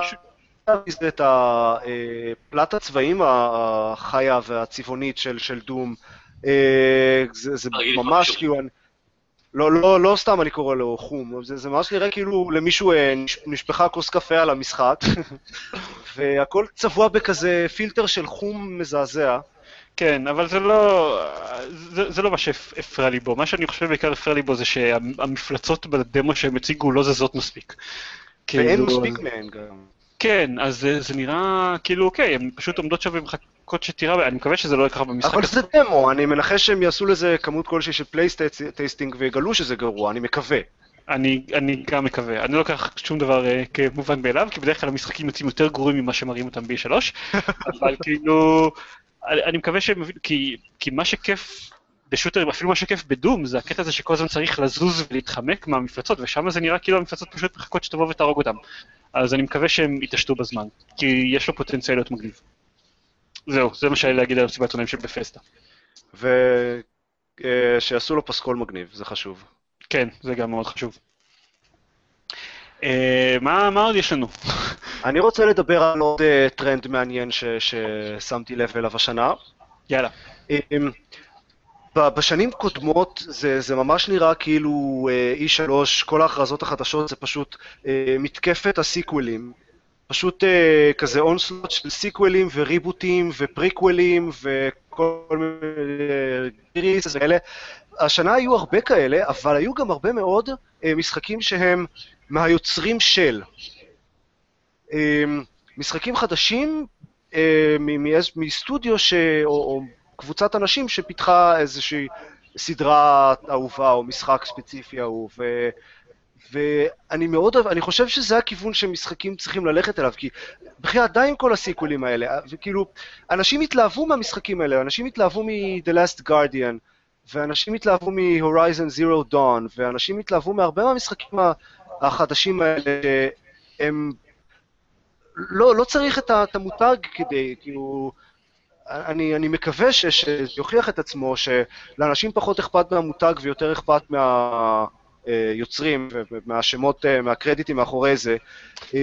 מה- ש... זה את הפלט הצבעים החיה והצבעונית של, של דום. אה, זה, זה ממש. כאילו... לא, לא, לא סתם אני קורא לו חום, זה, זה ממש נראה כאילו למישהו אה, נש- נשפכה כוס קפה על המשחק, <laughs> והכל צבוע בכזה פילטר של חום מזעזע. כן, אבל זה לא, זה, זה לא מה שהפריע לי בו. מה שאני חושב בעיקר הפריע לי בו זה שהמפלצות בדמו שהם הציגו לא זזות מספיק. ואין כאילו, מספיק מהן גם. כן, אז זה, זה נראה כאילו אוקיי, הן פשוט עומדות שם ומחכות שתירה, אני מקווה שזה לא יקרה במשחק אבל. זה דמו, אני מנחש שהם יעשו לזה כמות כלשהי של playtesting ויגלו שזה גרוע, אני מקווה. אני, אני גם מקווה. אני לא לוקח שום דבר אה, כמובן מאליו, כי בדרך כלל המשחקים יוצאים יותר גרועים ממה שמראים אותם ב-E3, <laughs> אבל כאילו, אני, אני מקווה שהם מבינים, כי, כי מה שכיף בשוטרים, אפילו מה שכיף ב Doom, זה הקטע הזה שכל הזמן צריך לזוז ולהתחמק מהמפלצות, ושם זה נראה כאילו המפלצות פשוט מחכות שתבוא ותהרוג אותם. אז אני מקווה שהם יתעשתו בזמן, כי יש לו פוטנציאל להיות מגניב. זהו, זה מה שהיה להגיד על מסיבת עונאים של בפסטה. ושיעשו לו פסקול מגניב, זה חשוב. כן, זה גם מאוד חשוב. אה, מה, מה עוד יש לנו? <laughs> אני רוצה לדבר על עוד אה, טרנד מעניין ש- ששמתי לב אליו השנה. יאללה. בשנים קודמות זה, זה ממש נראה כאילו אה, E3, כל ההכרזות החדשות זה פשוט אה, מתקפת הסיקוולים. פשוט אה, כזה אונסלוט של סיקוולים וריבוטים ופריקוולים וכל מיני ריס וכאלה. השנה היו הרבה כאלה, אבל היו גם הרבה מאוד משחקים שהם מהיוצרים של. משחקים חדשים מסטודיו ש... או, או קבוצת אנשים שפיתחה איזושהי סדרה אהובה או משחק ספציפי אהוב. ואני מאוד, אוהב- אני חושב שזה הכיוון שמשחקים צריכים ללכת אליו, כי בחייאת די עם כל הסיקוולים האלה, וכאילו, אנשים התלהבו מהמשחקים האלה, אנשים התלהבו מ-The Last Guardian, ואנשים התלהבו מ-Horizon Zero Dawn, ואנשים התלהבו מהרבה מהמשחקים החדשים האלה, שהם... לא, לא צריך את המותג כדי, כאילו... אני, אני מקווה ש- שיוכיח את עצמו שלאנשים פחות אכפת מהמותג ויותר אכפת מהיוצרים ומהשמות, אה, מהקרדיטים מאחורי זה. אה,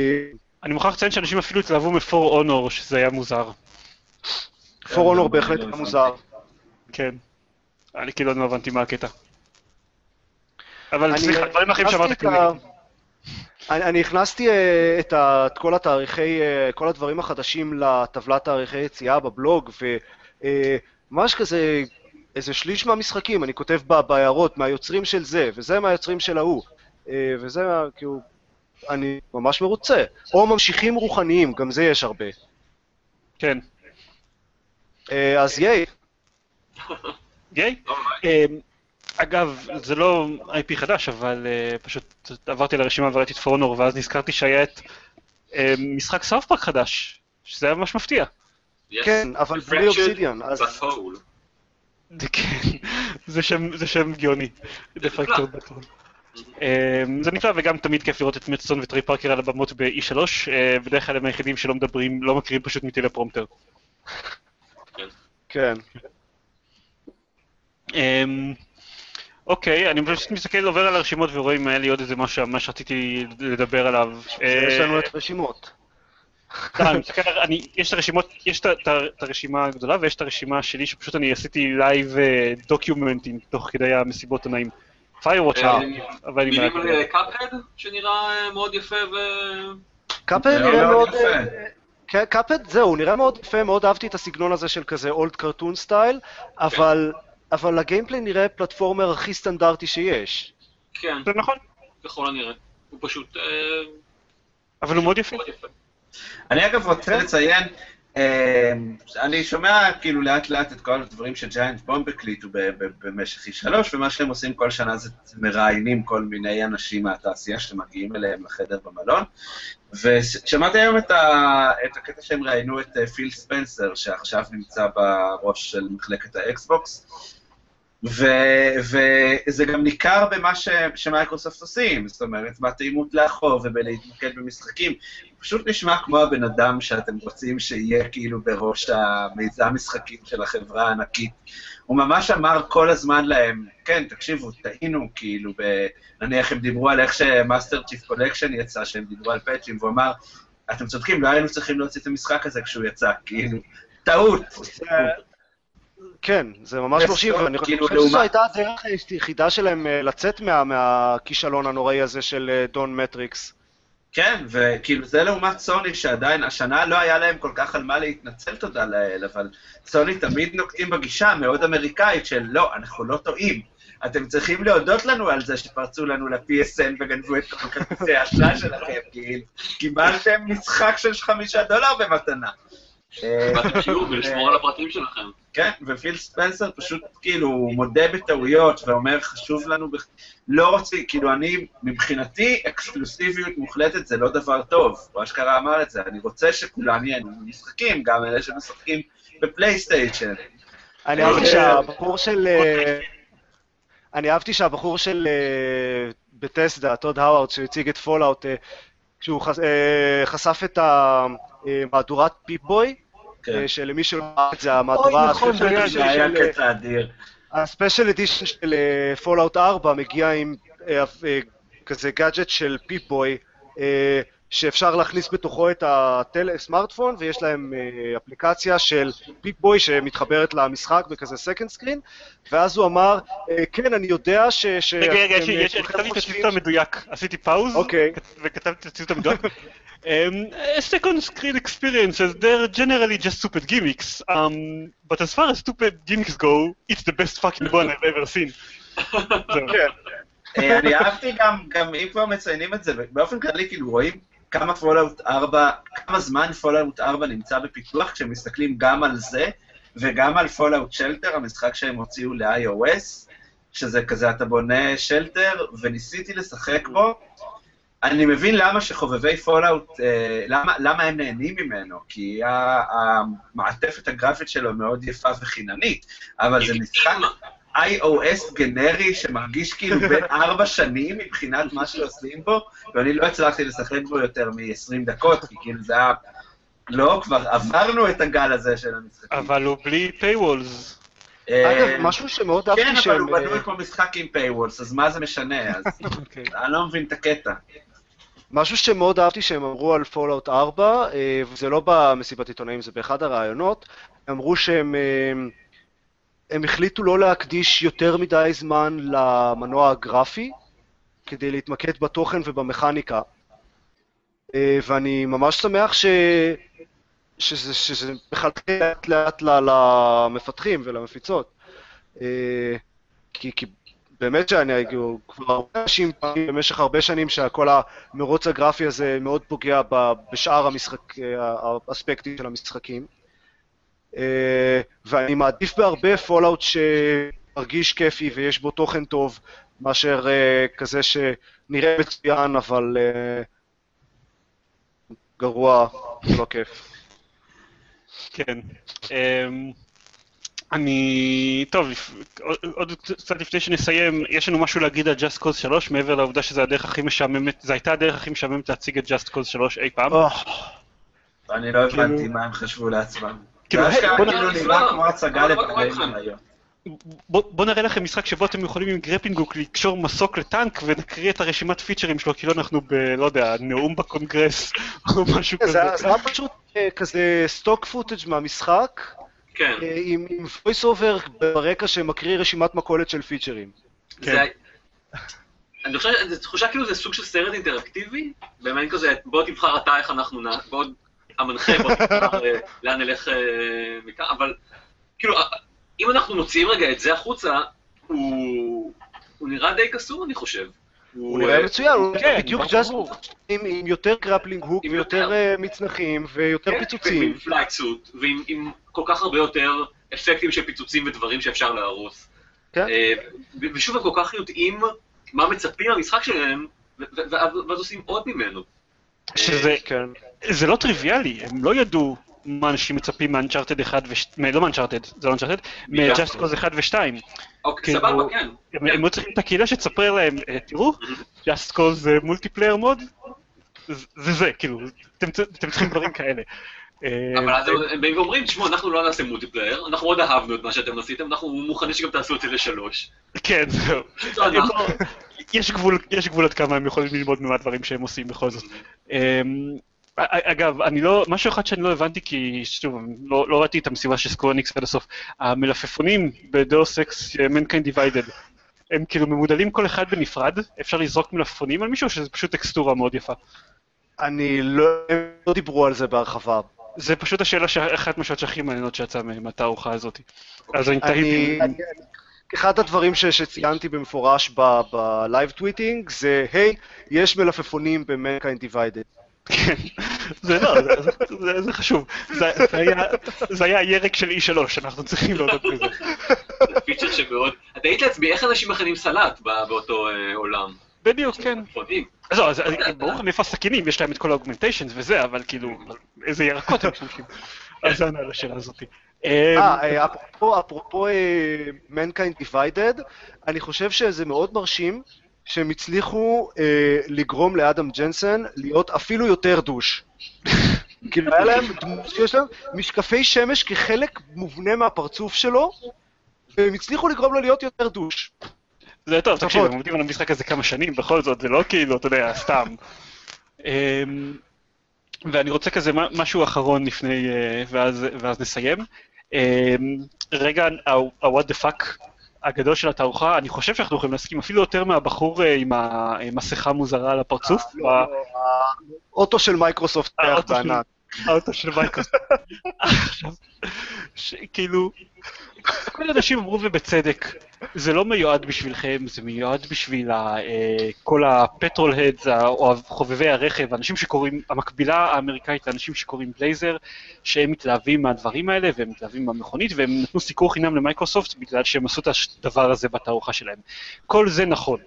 אני מוכרח לציין שאנשים אפילו התלהבו מפור אונור, שזה היה מוזר. פור אונור אני בהחלט לא היה. מוזר. כן. אני כאילו לא הבנתי מה הקטע. אבל סליחה, אה, דברים אחרים שאמרת כאילו... אני, אני הכנסתי אה, את, ה, את כל התאריכי, אה, כל הדברים החדשים לטבלת תאריכי יציאה בבלוג, וממש כזה, איזה שליש מהמשחקים, אני כותב ב- בהערות, מהיוצרים של זה, וזה מהיוצרים של ההוא, אה, וזה, מה- כאילו, אני ממש מרוצה. או ממשיכים רוחניים, גם זה יש הרבה. כן. אה, אז ייי, גיי? <laughs> אגב, זה לא IP חדש, אבל אה, פשוט עברתי לרשימה וראיתי את פורנור, ואז נזכרתי שהיה את אה, משחק סאוף פארק חדש, שזה היה ממש מפתיע. Yes. כן, אבל בלי אובסידיאן, אז... זה כן, זה שם, זה שם גאוני. אמ, זה נפלא וגם תמיד כיף לראות את מצטון וטרי פארקר על הבמות ב-E3, אה, בדרך כלל הם היחידים שלא מדברים, לא מקריאים פשוט מטלפרומטר. כן. אוקיי, אני פשוט מסתכל, עובר על הרשימות ורואה אם היה לי עוד איזה משהו ממש רציתי לדבר עליו. יש לנו אה, את הרשימות. יש את הרשימות, יש את הרשימה הגדולה ויש את הרשימה שלי שפשוט אני עשיתי live דוקיומנטים תוך כדי המסיבות עיתונאים. אה, אבל אני מילים מעט- על Cuphead, שנראה אה, מאוד יפה ו... Cuphead נראה מאוד... יפה. אה, כן, Cuphead, זהו, נראה מאוד יפה, מאוד אהבתי את הסגנון הזה של כזה old cartoon style, אבל, אבל ה gameplay נראה platformer הכי סטנדרטי שיש. כן, זה נכון, ככל הנראה. הוא פשוט אה, אבל הוא מאוד יפה. אני אגב רוצה לציין, אה, אני שומע כאילו לאט לאט את כל הדברים ש Giant Bomb הקליטו במשך E3, ומה שהם עושים כל שנה זה מראיינים כל מיני אנשים מהתעשייה שמגיעים אליהם לחדר במלון. ושמעתי היום את, ה, את הקטע שהם ראיינו את אה, פיל ספנסר, שעכשיו נמצא בראש של מחלקת ה Xbox, ו- וזה גם ניכר במה ש- שמייקרוסופט עושים, זאת אומרת, בתאימות לאחור ובלהתמקד במשחקים. פשוט נשמע כמו הבן אדם שאתם רוצים שיהיה כאילו בראש המיזם משחקים של החברה הענקית. הוא ממש אמר כל הזמן להם, כן, תקשיבו, טעינו, כאילו, ב... נניח הם דיברו על איך ש Master Chief Collection יצא, שהם דיברו על פאצ'ים, והוא אמר, אתם צודקים, לא היינו צריכים להוציא את המשחק הזה כשהוא יצא, כאילו, טעות. כן, זה ממש מרשים, ואני חושב כאילו, שזו הייתה הדרך היחידה שלהם אה, לצאת מה- מהכישלון הנוראי הזה של אה, דון מטריקס. כן, וכאילו זה לעומת סוני, שעדיין, השנה לא היה להם כל כך על מה להתנצל, תודה לאל, אבל סוני תמיד נוקטים בגישה המאוד אמריקאית של לא, אנחנו לא טועים. אתם צריכים להודות לנו על זה שפרצו לנו ל-PSN וגנבו את כל כרטיסי האשראי שלכם, כאילו, קיבלתם משחק של חמישה דולר במתנה. אה, באתם שיעור ולשמור על הפרטים שלכם. כן, ופיל ספנסר פשוט כאילו מודה בטעויות ואומר חשוב לנו, בח... לא רוצה, כאילו אני, מבחינתי אקסקלוסיביות מוחלטת זה לא דבר טוב, הוא אשכרה אמר את זה, אני רוצה שכולם ייהנו משחקים, גם אלה שמשחקים ב PlayStation. אני אהבתי שהבחור של... אה, אני אהבתי שהבחור של אה, Bethesda, טוד האווארד, שהציג את Fallout, אה, כשהוא חש- אה, חשף את המהדורת Pip-Boy, כן. אה, שלמי שלא ראה את זה, המהדורה נכון, ה special של-. ה special edition של Fallout 4 מגיע עם אה, אה, כזה גאדג'ט של Pip-Boy, אה, שאפשר להכניס בתוכו את הסמארטפון, ויש להם אה, אפליקציה של Pip-Boy שמתחברת למשחק בכזה second screen, ואז הוא אמר, אה, כן, אני יודע ש... רגע, רגע, יש אה, יש לי- כולכם כתבתי את הציטוט המדויק, עשיתי פאוז, אוקיי. וכתבתי את הציטוט המדויק. Um, second screen experiences, they're generally just stupid gimmicks. Um, but as far as stupid gimmicks go, it's the best fucking one I've ever seen. <laughs> כן. <laughs> אני אהבתי גם, גם אם כבר מציינים את זה, באופן כללי כאילו רואים כמה Fallout 4, כמה זמן Fallout 4 נמצא בפיתוח, כשמסתכלים גם על זה, וגם על Fallout Shelter, המשחק שהם הוציאו ל-iOS, שזה כזה, אתה בונה shelter, וניסיתי לשחק בו. אני מבין למה שחובבי Fallout, אה, למה, למה הם נהנים ממנו, כי המעטפת הגרפית שלו מאוד יפה וחיננית, אבל זה משחק iOS גנרי שמרגיש כאילו <laughs> בן ארבע שנים מבחינת מה שעושים בו, ואני לא הצלחתי לשחק בו יותר מ-20 דקות, כי כאילו זה היה... לא, כבר עברנו את הגל הזה של המשחקים. אבל הוא בלי paywalls. אה, אגב, משהו שמאוד אהבתי כן, אבל. הוא בנוי אה, כמו משחק עם paywalls, אז מה זה משנה? אז <laughs> אוקיי. אני לא מבין את הקטע. משהו שמאוד אהבתי שהם אמרו על Fallout 4, אה, וזה לא במסיבת עיתונאים, זה באחד הראיונות, אמרו שהם אה, הם החליטו לא להקדיש יותר מדי זמן למנוע הגרפי, כדי להתמקד בתוכן ובמכניקה. אה, ואני ממש שמח ש... שזה, שזה מחלחל לאט לאט למפתחים ולמפיצות. אה, כי, כי באמת שאני, כבר הרבה אנשים במשך הרבה שנים שכל המרוץ הגרפי הזה מאוד פוגע בשאר המשחק, אה, האספקטים של המשחקים. אה, ואני מעדיף בהרבה Fallout שמרגיש כיפי ויש בו תוכן טוב, מאשר אה, כזה שנראה מצוין אבל אה, גרוע ולא כיף. כן. אמ, אני... טוב, עוד- קצת לפני שנסיים, יש לנו משהו להגיד על Just Cause 3, מעבר לעובדה שזו הדרך הכי משעממת, זו הייתה הדרך הכי משעממת להציג את Just Cause 3 אי פעם. אני לא הבנתי מה הם חשבו לעצמם. כאילו, אשכרה בוא כאילו נראה כמו הצגה? מניות. בוא נראה לכם משחק שבו אתם יכולים עם גרפינגוק לקשור מסוק לטנק ונקריא את הרשימת פיצ'רים שלו, כאילו אנחנו ב... לא יודע, נאום בקונגרס <laughs> או משהו זה כזה. זה היה פשוט אה, כזה stock footage מהמשחק, כן. אה, עם voice over ברקע שמקריא רשימת מכולת של פיצ'רים. כן. אני חושב, זו תחושה כאילו זה סוג של סרט אינטראקטיבי, באמת כזה, בוא תבחר אתה איך אנחנו נ... בוא, המנחה, בוא תבחר אה, לאן נלך אה, מכאן, אבל כאילו, אה, אם אנחנו מוציאים רגע את זה החוצה, הוא, הוא נראה די קסום, אני חושב. הוא נראה מצוין, הוא כן, בדיוק. Just עם יותר grappling hook ויותר יותר. מצנחים ויותר כן, פיצוצים. ועם flight suit, ועם עם כל כך הרבה יותר אפקטים של פיצוצים ודברים שאפשר להרוס. כן. ושוב, הם כל כך יודעים מה מצפים מהמשחק שלהם, ו- ו- ואז ואז עושים עוד ממנו. שזה כן. זה לא טריוויאלי, הם לא ידעו מה אנשים מצפים מ Uncharted 1 ו... לא מ Uncharted, זה לא Uncharted, מ Just Cause 1 ו-2. אוקיי, כאילו, סבבה, כן. הם היו צריכים את הקהילה שתספר להם, "אה, תראו, Just Cause זה multiplayer mod, זה זה, כאילו, אתם צריכים דברים כאלה. אה, אבל אז הם- הם באים ואומרים, תשמעו, אנחנו לא נעשה multiplayer, אנחנו מאוד אהבנו את מה שאתם עשיתם, אנחנו מוכנים שגם תעשו את זה לשלוש. כן, זהו. <laughs> יש גבול, יש גבול עד כמה הם יכולים ללמוד מהדברים שהם עושים בכל זאת. אמ, אגב, אני לא, משהו אחד שאני לא הבנתי, כי שוב, לא, לא ראיתי את המסיבה של Square Enix עד הסוף. המלפפונים ב Deus Ex Mankind Divided, הם כאילו ממודלים כל אחד בנפרד? אפשר לזרוק מלפפונים על מישהו, או שזה פשוט טקסטורה מאוד יפה? אני לא, הם לא דיברו על זה בהרחבה. זה פשוט השאלה, אחת מהשאלות שהכי מעניינות שיצאה מהתערוכה הזאת. אז אני תהיתי, אחד הדברים ש- שציינתי במפורש ב live tweeting זה, היי, יש מלפפונים ב-Mankind Divided. כן, זה לא, זה- חשוב. זה זה היה- הירק של E3, אנחנו צריכים להודות בזה. זה פיצ'ר שמאוד... תהיתי לעצמי, איך אנשים מכנים סלט ב- באותו אה, עולם? בדיוק, כן. אז לא, אז אז ברור לך מאיפה הסכינים, יש להם את כל האוגמנטיישנס וזה, אבל כאילו, איזה ירקות הם משתמשים. אז זה ענה על השאלה הזאת. אה, אה, אפרופו, אפרופו אה, Mankind Divided, אני חושב שזה מאוד מרשים שהם הצליחו אה, לגרום לאדם ג'נסן להיות אפילו יותר דוש. <laughs> כאילו היה להם דמות שיש להם משקפי שמש כחלק מובנה מהפרצוף שלו, והם הצליחו לגרום לו להיות יותר דוש. זה טוב, תקשיב. הם עובדים על המשחק הזה כמה שנים, בכל זאת, זה לא כאילו, אתה יודע, סתם. אמ, ואני רוצה כזה משהו אחרון לפני, אה, ואז ואז נסיים. אמ, רגע, ה-what the fuck הגדול של התערוכה, אני חושב שאנחנו יכולים להסכים אפילו יותר מהבחור אה, עם המסכה המוזרה על הפרצוף. האוטו של מייקרוסופט היה האוטו של- בענק. האוטו של מייקרוסופט. <laughs> עכשיו, כאילו, כל האנשים אמרו ובצדק, זה לא מיועד בשבילכם, זה מיועד בשביל ה- אה, כל ה petrol heads, או חובבי הרכב, האנשים שקוראים, המקבילה האמריקאית לאנשים שקוראים בלייזר, שהם מתלהבים מהדברים האלה, והם מתלהבים מהמכונית, והם נתנו סיקור חינם למייקרוסופט בגלל שהם עשו את הדבר הזה בתערוכה שלהם. כל זה נכון.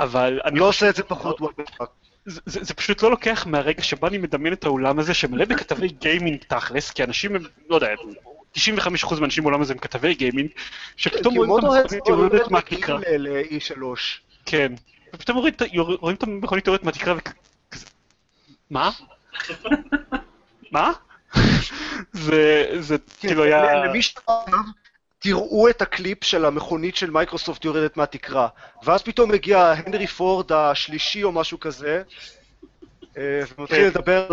אבל אני לא עושה את זה פחות fuck. זה, זה, זה פשוט לא לוקח מהרגע שבו אני מדמיין את האולם הזה שמלא בכתבי גיימינג תכלס, כי אנשים הם, לא יודע, 95% מהאנשים בעולם הזה הם כתבי גיימינג, שפתאום כי רואים את המכונית יורדת מהתקרה, מגיעים ל-E3. כן, ופתאום רואים את המכונית יורדת מהתקרה וכזה, מה? מה? זה, זה כאילו היה, למי שעכשיו, תראו את הקליפ של המכונית של מייקרוסופט יורדת מהתקרה, ואז פתאום מגיע הנרי פורד השלישי או משהו כזה, אה, ומתחיל כן. לדבר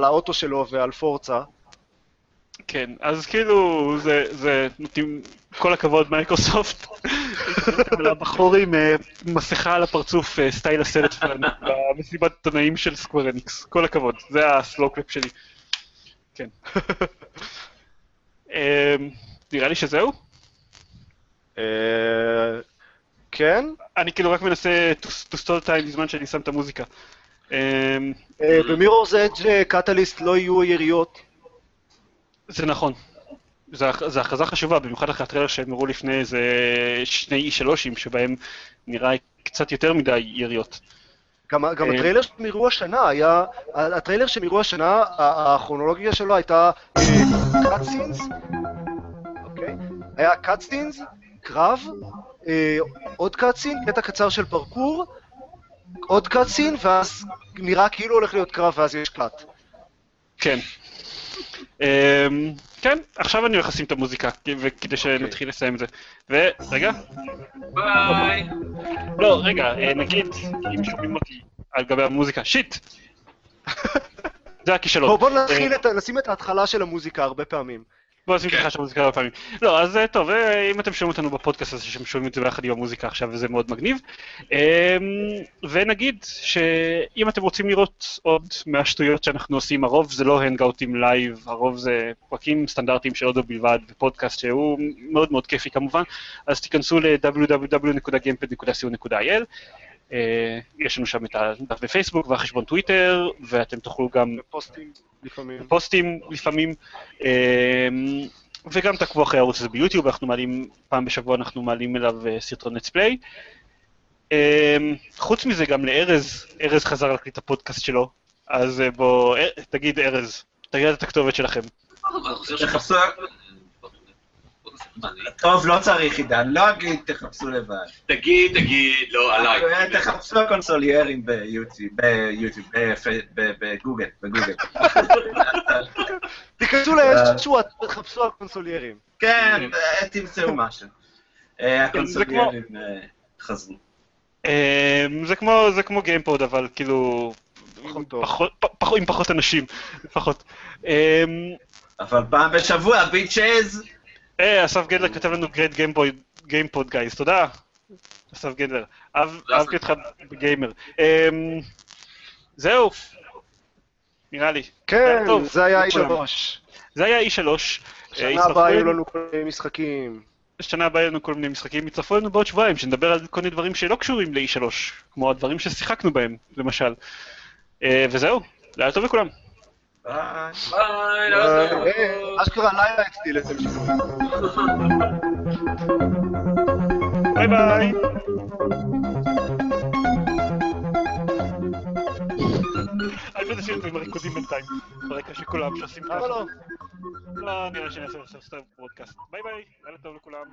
לאוטו שלו ועל Forza. כן, אז כאילו, זה, זה, נותנים, כל הכבוד מייקרוסופט, לבחור עם אה, מסכה על הפרצוף, אה, סטייל הסרט שלנו, במסיבת עיתונאים של Square Enix, כל הכבוד, זה ה slow clap שלי. כן. <laughs> אה, נראה לי שזהו. אה, כן? אני כאילו רק מנסה to stall time בזמן שאני שם את המוזיקה. אה, אה, במירור's אדג' קטליסט לא יהיו יריות. זה נכון. זו הכ- זו הכרזה חשובה, במיוחד אחרי הטריילר שהם הראו לפני איזה שני E3, שבהם נראה קצת יותר מדי יריות. גם, גם אה, הטריילר שהם הראו השנה היה, הטריילר שהם הראו השנה, הכרונולוגיה שלו הייתה cutscenes, אוקיי? היה cutscenes, קרב, אה, עוד cutscene, קטע קצר של פרקור, עוד cutscene, ואז נראה כאילו הולך להיות קרב ואז יש cut. כן. אמ, כן, עכשיו אני הולך לשים את המוזיקה, כי- וכדי שנתחיל לסיים את זה. ורגע, ביי! לא, רגע, אה, נגיד, אם שומעים אותי על גבי המוזיקה, shit! <laughs> זה הכישלון. בוא, בוא נתחיל נשים את ההתחלה של המוזיקה הרבה פעמים. בוא נשים. לך שם מוזיקה הרבה פעמים. לא, אז טוב, אה, אם אתם שומעים אותנו בפודקאסט הזה, שהם שומעים את זה ביחד עם המוזיקה עכשיו, וזה מאוד מגניב. אמ, ונגיד שאם אתם רוצים לראות עוד מהשטויות שאנחנו עושים, הרוב זה לא hangoutים live, הרוב זה פרקים סטנדרטיים של אודו בלבד, ופודקאסט שהוא מאוד מאוד כיפי כמובן, אז תיכנסו ל-www.gamepad.co.il. אה, יש לנו שם את הדף בפייסבוק והחשבון טוויטר, ואתם תוכלו גם פוסטים לפעמים. פוסטים לפעמים, אמ, וגם תעקבו אחרי הערוץ הזה ביוטיוב, אנחנו מעלים, פעם בשבוע אנחנו מעלים אליו אה, סרטון let's play. חוץ מזה גם לארז, ארז חזר להקליט הפודקאסט שלו, אז אה, בוא, אה, תגיד ארז, תגיד את הכתובת שלכם. אני חושב ש- תחפשו- מה, אני- טוב, לא צריך עידן, לא אגיד, תחפשו לבד. תגיד, תגיד, לא, עליי. תחפשו הקונסוליירים ביוטיוב, בגוגל, בגוגל. תיכנסו לאיזשהו, תחפשו על קונסוליירים. כן, אה, תמצאו משהו. אה, הקונסוליירים אה, חזרו. אמ, זה כמו, זה כמו גיימפוד, אבל כאילו, פחות, עם פחות אנשים, לפחות. אמ, אבל פעם בשבוע, bitches! אה, אסף גדלר כתב לנו great גיימפוד guys, תודה. אסף גדלר. אהב- אהבתי אותך בגיימר. אמ, זהו. נראה לי. כן, טוב, זה היה לכולם. E3. זה היה E3. אה, שנה הבאה היו אלינו- לנו כל מיני משחקים. שנה הבאה יהיו לנו כל מיני משחקים, יצטרפו לנו בעוד שבועיים, שנדבר על כל מיני דברים שלא קשורים ל-E3, כמו הדברים ששיחקנו בהם, למשל. אה, וזהו, לילה טוב לכולם. ביי. ביי, לילה טוב. אשכרה לילה אצלי לתל ביי ביי. אני לא תשאיר את זה עם הריקודים בינתיים, ברקע של כולם שעושים ככה. למה לא? לא, נראה שאני אעשה עכשיו סתם פודקאסט. ביי ביי, לילה טוב לכולם.